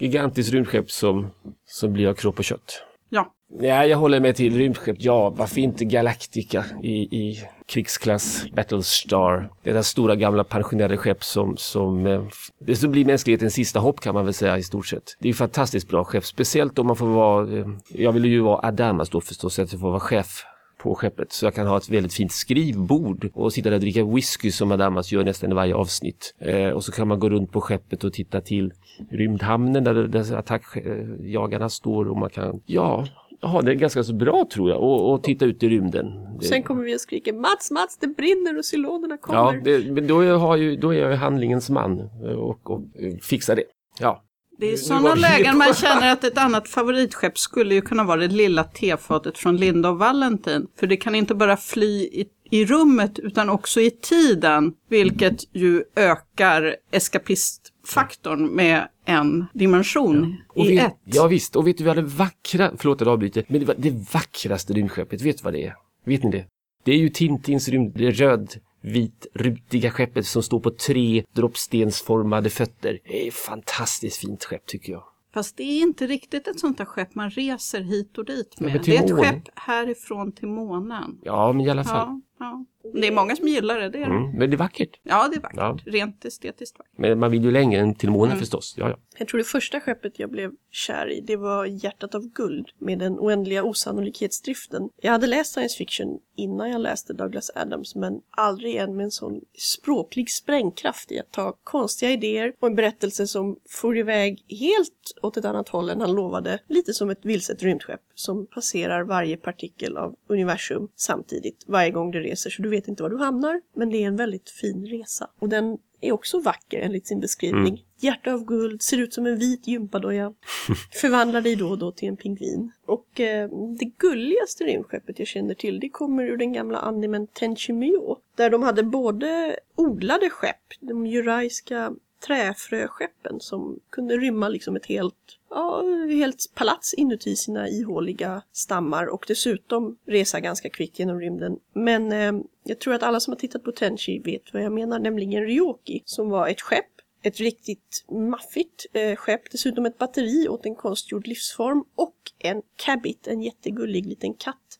Speaker 3: gigantiskt rymdskepp som, som blir av kropp och kött.
Speaker 4: Ja,
Speaker 3: Ja, jag håller mig till rymdskepp. Ja, varför inte Galactica i, i krigsklass Battlestar? Det där stora gamla pensionerade skepp som, som eh, det som blir mänsklighetens sista hopp kan man väl säga i stort sett. Det är fantastiskt bra skepp, speciellt om man får vara, eh, jag vill ju vara Adamas då förstås, så att jag får vara chef på skeppet så jag kan ha ett väldigt fint skrivbord och sitta där och dricka whisky som Adamas gör nästan i varje avsnitt. Eh, och så kan man gå runt på skeppet och titta till rymdhamnen där, där attackjagarna står och man kan, ja, ja det är ganska så bra tror jag och, och titta ut i rymden.
Speaker 2: Sen kommer vi och skriker Mats, Mats, det brinner och cylonerna kommer.
Speaker 3: ja, det, men då, är- har ju, då är jag handlingens man eh, och, och eh, fixar det. Ja.
Speaker 4: Det är sådana
Speaker 3: vi
Speaker 4: lägen man känner att ett annat favoritskepp skulle ju kunna vara det lilla tefatet från Linda och Valentin. För det kan inte bara fly i, i rummet utan också i tiden, vilket ju ökar eskapistfaktorn med en dimension
Speaker 3: Och
Speaker 4: i
Speaker 3: vet,
Speaker 4: ett.
Speaker 3: Ja visst, och vet du vad det vackra, förlåt att jag avbryter, men det, det vackraste rymdskeppet, vet du vad det är? Vet ni det? Det är ju Tintins rymd, det röd, vit, rutiga skeppet som står på tre droppstensformade fötter. Det är ett fantastiskt fint skepp tycker jag.
Speaker 4: Fast det är inte riktigt ett sånt där skepp man reser hit och dit
Speaker 3: Ja,
Speaker 4: med.
Speaker 3: till
Speaker 4: det är ett skepp härifrån till månen.
Speaker 3: Ja, men i alla fall.
Speaker 4: Ja, ja. Det är många som gillar det. det är.
Speaker 3: Mm. Men det är vackert.
Speaker 4: Ja, det är vackert.
Speaker 3: Ja.
Speaker 4: Rent estetiskt vackert.
Speaker 3: Men man vill ju längre än till månen
Speaker 4: Mm.
Speaker 3: förstås. Ja, ja.
Speaker 2: Jag tror det första skeppet jag blev kär i, det var Hjärtat av guld med den oändliga osannolikhetsdriften. Jag hade läst science fiction innan jag läste Douglas Adams, men aldrig en med en sån språklig sprängkraft i att ta konstiga idéer och en berättelse som får iväg helt åt ett annat håll än han lovade. Lite som ett vilset rymdskepp som passerar varje partikel av universum samtidigt varje gång det reser, så du vet inte var du hamnar, men det är en väldigt fin resa. Och den är också vacker enligt sin beskrivning. Hjärta av guld, ser ut som en vit gympadoja. (laughs) Förvandlar dig då och då till en pingvin. Och eh, det gulligaste rymdskeppet jag känner till det kommer ur den gamla animen Tenchi Myo. Där de hade både odlade skepp, de juraiska träfröskeppen som kunde rymma liksom ett helt, ja, helt palats inuti sina ihåliga stammar och dessutom resa ganska kvickt genom rymden. Men eh, jag tror att alla som har tittat på Tenchi vet vad jag menar, nämligen Ryoki som var ett skepp ett riktigt maffigt eh, skepp, dessutom ett batteri åt en konstgjord livsform och en cabbit, en jättegullig liten katt,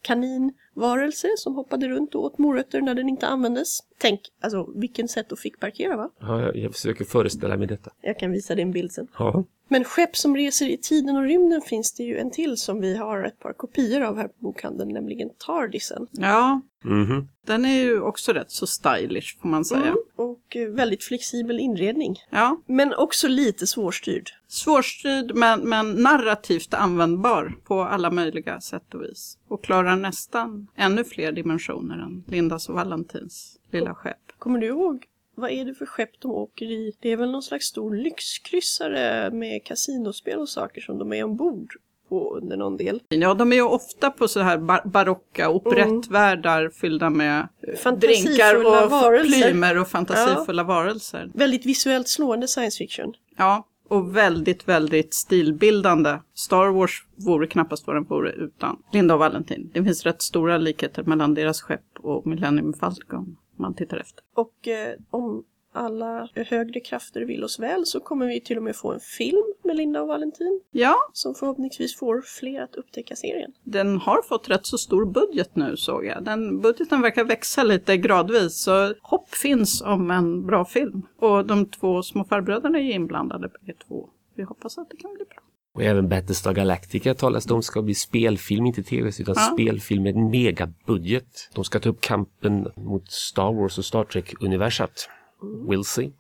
Speaker 2: kaninvarelse som hoppade runt och åt morötter när den inte användes. Tänk, alltså vilken sätt att fick parkera va?
Speaker 3: ja jag, jag försöker föreställa mig detta.
Speaker 2: Jag kan visa dig en bild sen.
Speaker 3: Ja.
Speaker 2: Men skepp som reser i tiden och rymden finns det ju en till som vi har ett par kopior av här på bokhandeln, nämligen Tardisen.
Speaker 4: Ja,
Speaker 3: Mhm.
Speaker 4: den är ju också rätt så stylish får man säga.
Speaker 2: Mm, och eh, väldigt flexibel inredning.
Speaker 4: Ja,
Speaker 2: Men också lite svårstyrd.
Speaker 4: svårstyrd men, men narrativt användbar på alla möjliga sätt och vis. Och klarar nästan ännu fler dimensioner än Lindas och Valentins lilla skepp.
Speaker 2: Kommer du ihåg? Vad är det för skepp de åker i? Det är väl någon slags stor lyxkryssare med kasinospel och saker som de är ombord på under någon del.
Speaker 4: Ja, de är ju ofta på så här bar- barocka operettvärldar fyllda med eh, drinkar och
Speaker 2: varelser.
Speaker 4: plymer och fantasifulla varelser.
Speaker 2: Väldigt visuellt slående science fiction.
Speaker 4: Ja, och väldigt, väldigt stilbildande. Star Wars vore knappast vad den vore utan Linda och Valentin. Det finns rätt stora likheter mellan deras skepp och Millennium Falcon om man tittar efter.
Speaker 2: Och eh, om alla högre krafter vill oss väl så kommer vi till och med få en film med Linda och Valentin
Speaker 4: Ja,
Speaker 2: som förhoppningsvis får fler att upptäcka serien.
Speaker 4: den har fått rätt så stor budget nu såg jag. Den budgeten verkar växa lite gradvis så hopp finns om en bra film. Och de två små farbröderna är inblandade bägge två. Vi hoppas att det kan bli bra.
Speaker 3: Och även Battlestar Galactica talas det om ska bli spelfilm, inte tv utan
Speaker 4: Ja.
Speaker 3: spelfilm med megabudget. De ska ta upp kampen mot Star Wars och Star Trek-universat. We'll see.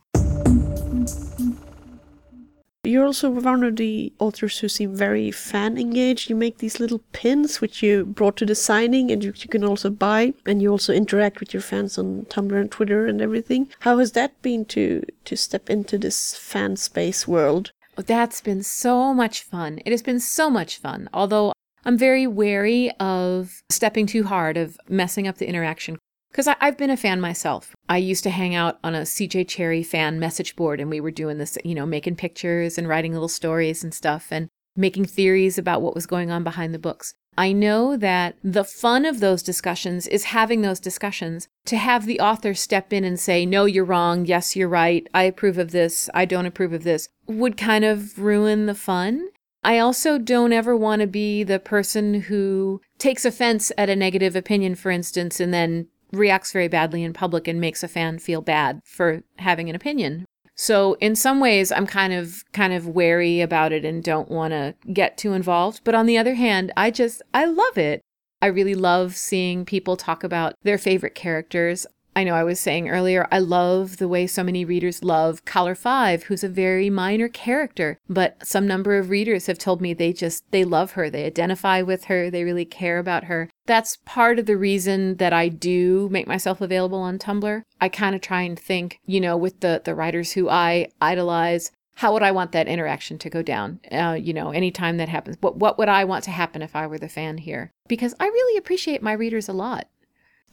Speaker 2: You're also one of the authors who seem very fan engaged. You make these little pins which you brought to the signing and you, you can also buy and you also interact with your fans on Tumblr and Twitter and everything. How has that been to to step into this fan space world?
Speaker 5: Oh, That's been so much fun. It has been so much fun. Although I'm very wary of stepping too hard, of messing up the interaction. Because I've been a fan myself. I used to hang out on a CJ Cherryh fan message board, and we were doing this, you know, making pictures and writing little stories and stuff and making theories about what was going on behind the books. I know that the fun of those discussions is having those discussions to have the author step in and say, no, you're wrong. Yes, you're right. I approve of this. I don't approve of this would kind of ruin the fun. I also don't ever want to be the person who takes offense at a negative opinion, for instance, and then reacts very badly in public and makes a fan feel bad for having an opinion. So in some ways I'm kind of kind of wary about it and don't want to get too involved, but on the other hand, I just I love it. I really love seeing people talk about their favorite characters. I know I was saying earlier, I love the way so many readers love Kalr 5, who's a very minor character, but some number of readers have told me they just they love her, they identify with her, they really care about her. That's part of the reason that I do make myself available on Tumblr. I kind of try and think, you know, with the the writers who I idolize, how would I want that interaction to go down? Uh, you know, anytime that happens, what what would I want to happen if I were the fan here? Because I really appreciate my readers a lot.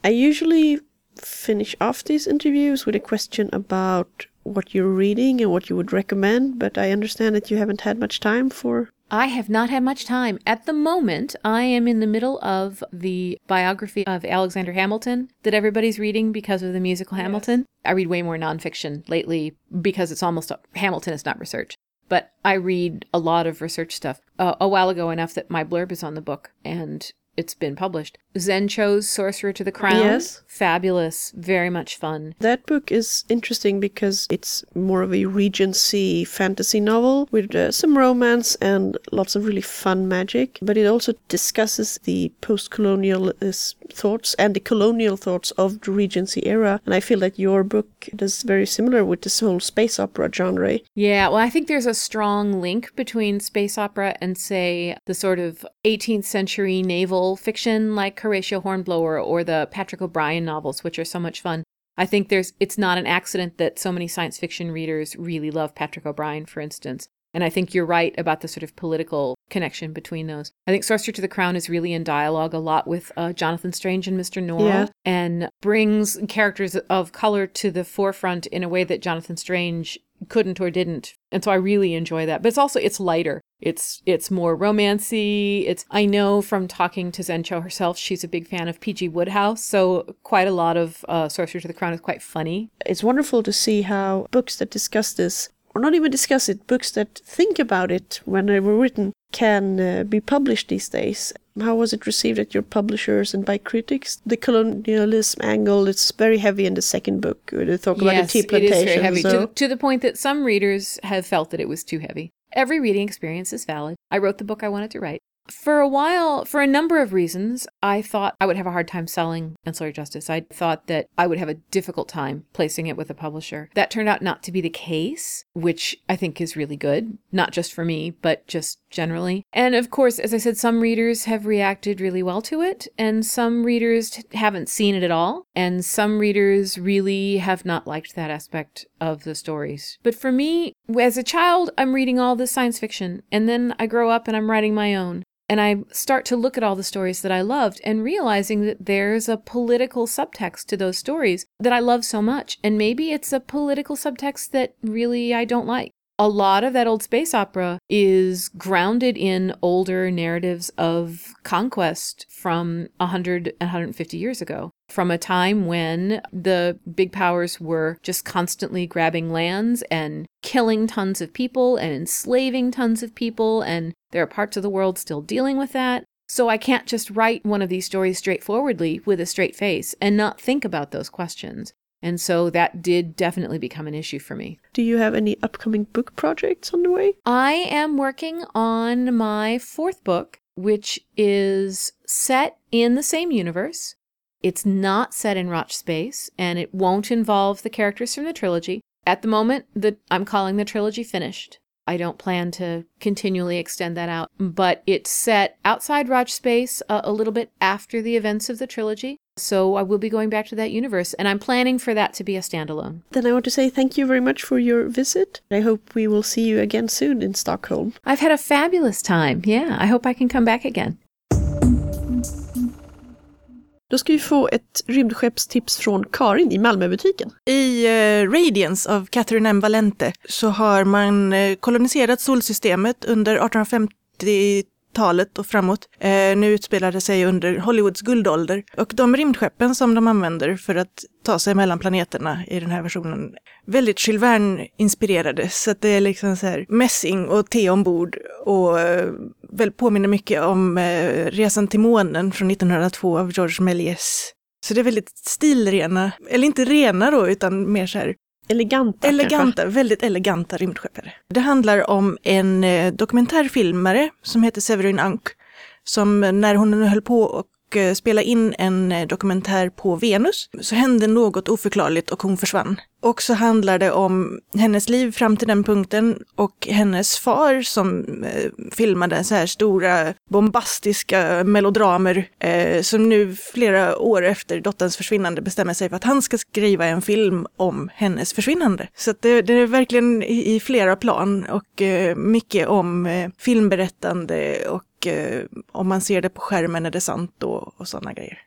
Speaker 2: I usually finish off these interviews with a question about what you're reading and what you would recommend, but I understand that you haven't had much time for.
Speaker 5: I have not had much time. At the moment, I am in the middle of the biography of Alexander Hamilton that everybody's reading because of the musical Hamilton. I read way more nonfiction lately because it's almost Hamilton is not research. But I read a lot of research stuff uh, a while ago enough that my blurb is on the book. And it's been published. Zen Cho's Sorcerer to the Crown.
Speaker 2: Yes.
Speaker 5: Fabulous. Very much fun.
Speaker 2: That book is interesting because it's more of a Regency fantasy novel with uh, some romance and lots of really fun magic. But it also discusses the post colonial thoughts and the colonial thoughts of the Regency era. And I feel that your book is very similar with this whole space opera genre.
Speaker 5: Yeah, well, I think there's a strong link between space opera and, say, the sort of 18th century naval fiction like Horatio Hornblower or the Patrick O'Brian novels, which are so much fun. I think there's it's not an accident that so many science fiction readers really love Patrick O'Brian, for instance. And I think you're right about the sort of political connection between those. I think Sorcerer to the Crown is really in dialogue a lot with uh, Jonathan Strange and Mr. Norrell
Speaker 2: Yeah.
Speaker 5: and brings characters of color to the forefront in a way that Jonathan Strange couldn't or didn't. And so I really enjoy that. But it's also it's lighter. It's it's more romancy. It's I know from talking to Zen Cho herself, she's a big fan of P.G. Wodehouse, so quite a lot of uh, Sorcerer to the Crown is quite funny.
Speaker 2: It's wonderful to see how books that discuss this, or not even discuss it, books that think about it when they were written, can uh, be published these days. How was it received at your publishers and by critics? The colonialism angle, it's very heavy in the second book. where They talk about the tea plantation.
Speaker 5: it is very heavy
Speaker 2: so-
Speaker 5: to, to the point that some readers have felt that it was too heavy. Every reading experience is valid. I wrote the book I wanted to write. For a while, for a number of reasons, I thought I would have a hard time selling Ancillary Justice. I thought that I would have a difficult time placing it with a publisher. That turned out not to be the case, which I think is really good, not just for me, but just generally. And of course, as I said, some readers have reacted really well to it, and some readers haven't seen it at all, and some readers really have not liked that aspect of the stories. But for me, as a child, I'm reading all this science fiction, and then I grow up and I'm writing my own. And I start to look at all the stories that I loved and realizing that there's a political subtext to those stories that I love so much. And maybe it's a political subtext that really I don't like. A lot of that old space opera is grounded in older narratives of conquest from 100 and 150 years ago, from a time when the big powers were just constantly grabbing lands and killing tons of people and enslaving tons of people. And there are parts of the world still dealing with that. So I can't just write one of these stories straightforwardly with a straight face and not think about those questions. And so that did definitely become an issue for me.
Speaker 2: Do you have any upcoming book projects on the way?
Speaker 5: I am working on my fourth book, which is set in the same universe. It's not set in Radch space, and it won't involve the characters from the trilogy. At the moment, the, I'm calling the trilogy finished. I don't plan to continually extend that out, but it's set outside Radch space a, a little bit after the events of the trilogy. So I will be going back to that universe, and I'm planning for that to be a standalone.
Speaker 2: Then I want to say thank you very much for your visit. I hope we will see you again soon in Stockholm.
Speaker 5: I've had a fabulous time. Yeah, I hope I can come back again.
Speaker 2: Då ska vi få ett rymdskeppstips från Karin i Malmöbutiken.
Speaker 8: I eh, Radiance av Catherynne M. Valente så har man eh, koloniserat solsystemet under talet och framåt. Eh, nu utspelar det sig under Hollywoods guldålder. Och de rymdskeppen som de använder för att ta sig mellan planeterna i den här versionen, väldigt Jules Verne-inspirerade. Så att det är liksom så här mässing och te ombord och eh, väl påminner mycket om eh, Resan till månen från 1902 av Georges Méliès. Så det är väldigt stilrena, eller inte rena då, utan mer så här
Speaker 2: Eleganta
Speaker 8: eleganta, väldigt eleganta rymdskeppare. Det handlar om en eh, dokumentärfilmare som heter Severin Ank, som eh, när hon höll på och eh, spela in en dokumentär på Venus så hände något oförklarligt och hon försvann. Och så handlar det om hennes liv fram till den punkten och hennes far som eh, filmade så här stora bombastiska melodramer eh, som nu flera år efter dotterns försvinnande bestämmer sig för att han ska skriva en film om hennes försvinnande. Så att det, det är verkligen i, i flera plan och eh, mycket om eh, filmberättande och eh, om man ser det på skärmen är det sant och, och sådana grejer.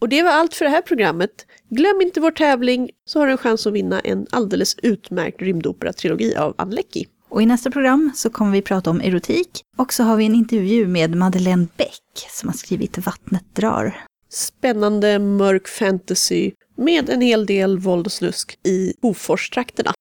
Speaker 2: Och det var allt för det här programmet. Glöm inte vår tävling så har du en chans att vinna en alldeles utmärkt rymdopera-trilogi av Ann Leckie.
Speaker 1: Och i nästa program så kommer vi prata om erotik och så har vi en intervju med Madeleine Beck som har skrivit Vattnet drar.
Speaker 2: Spännande mörk fantasy med en hel del våld och slusk i Hoforstrakterna.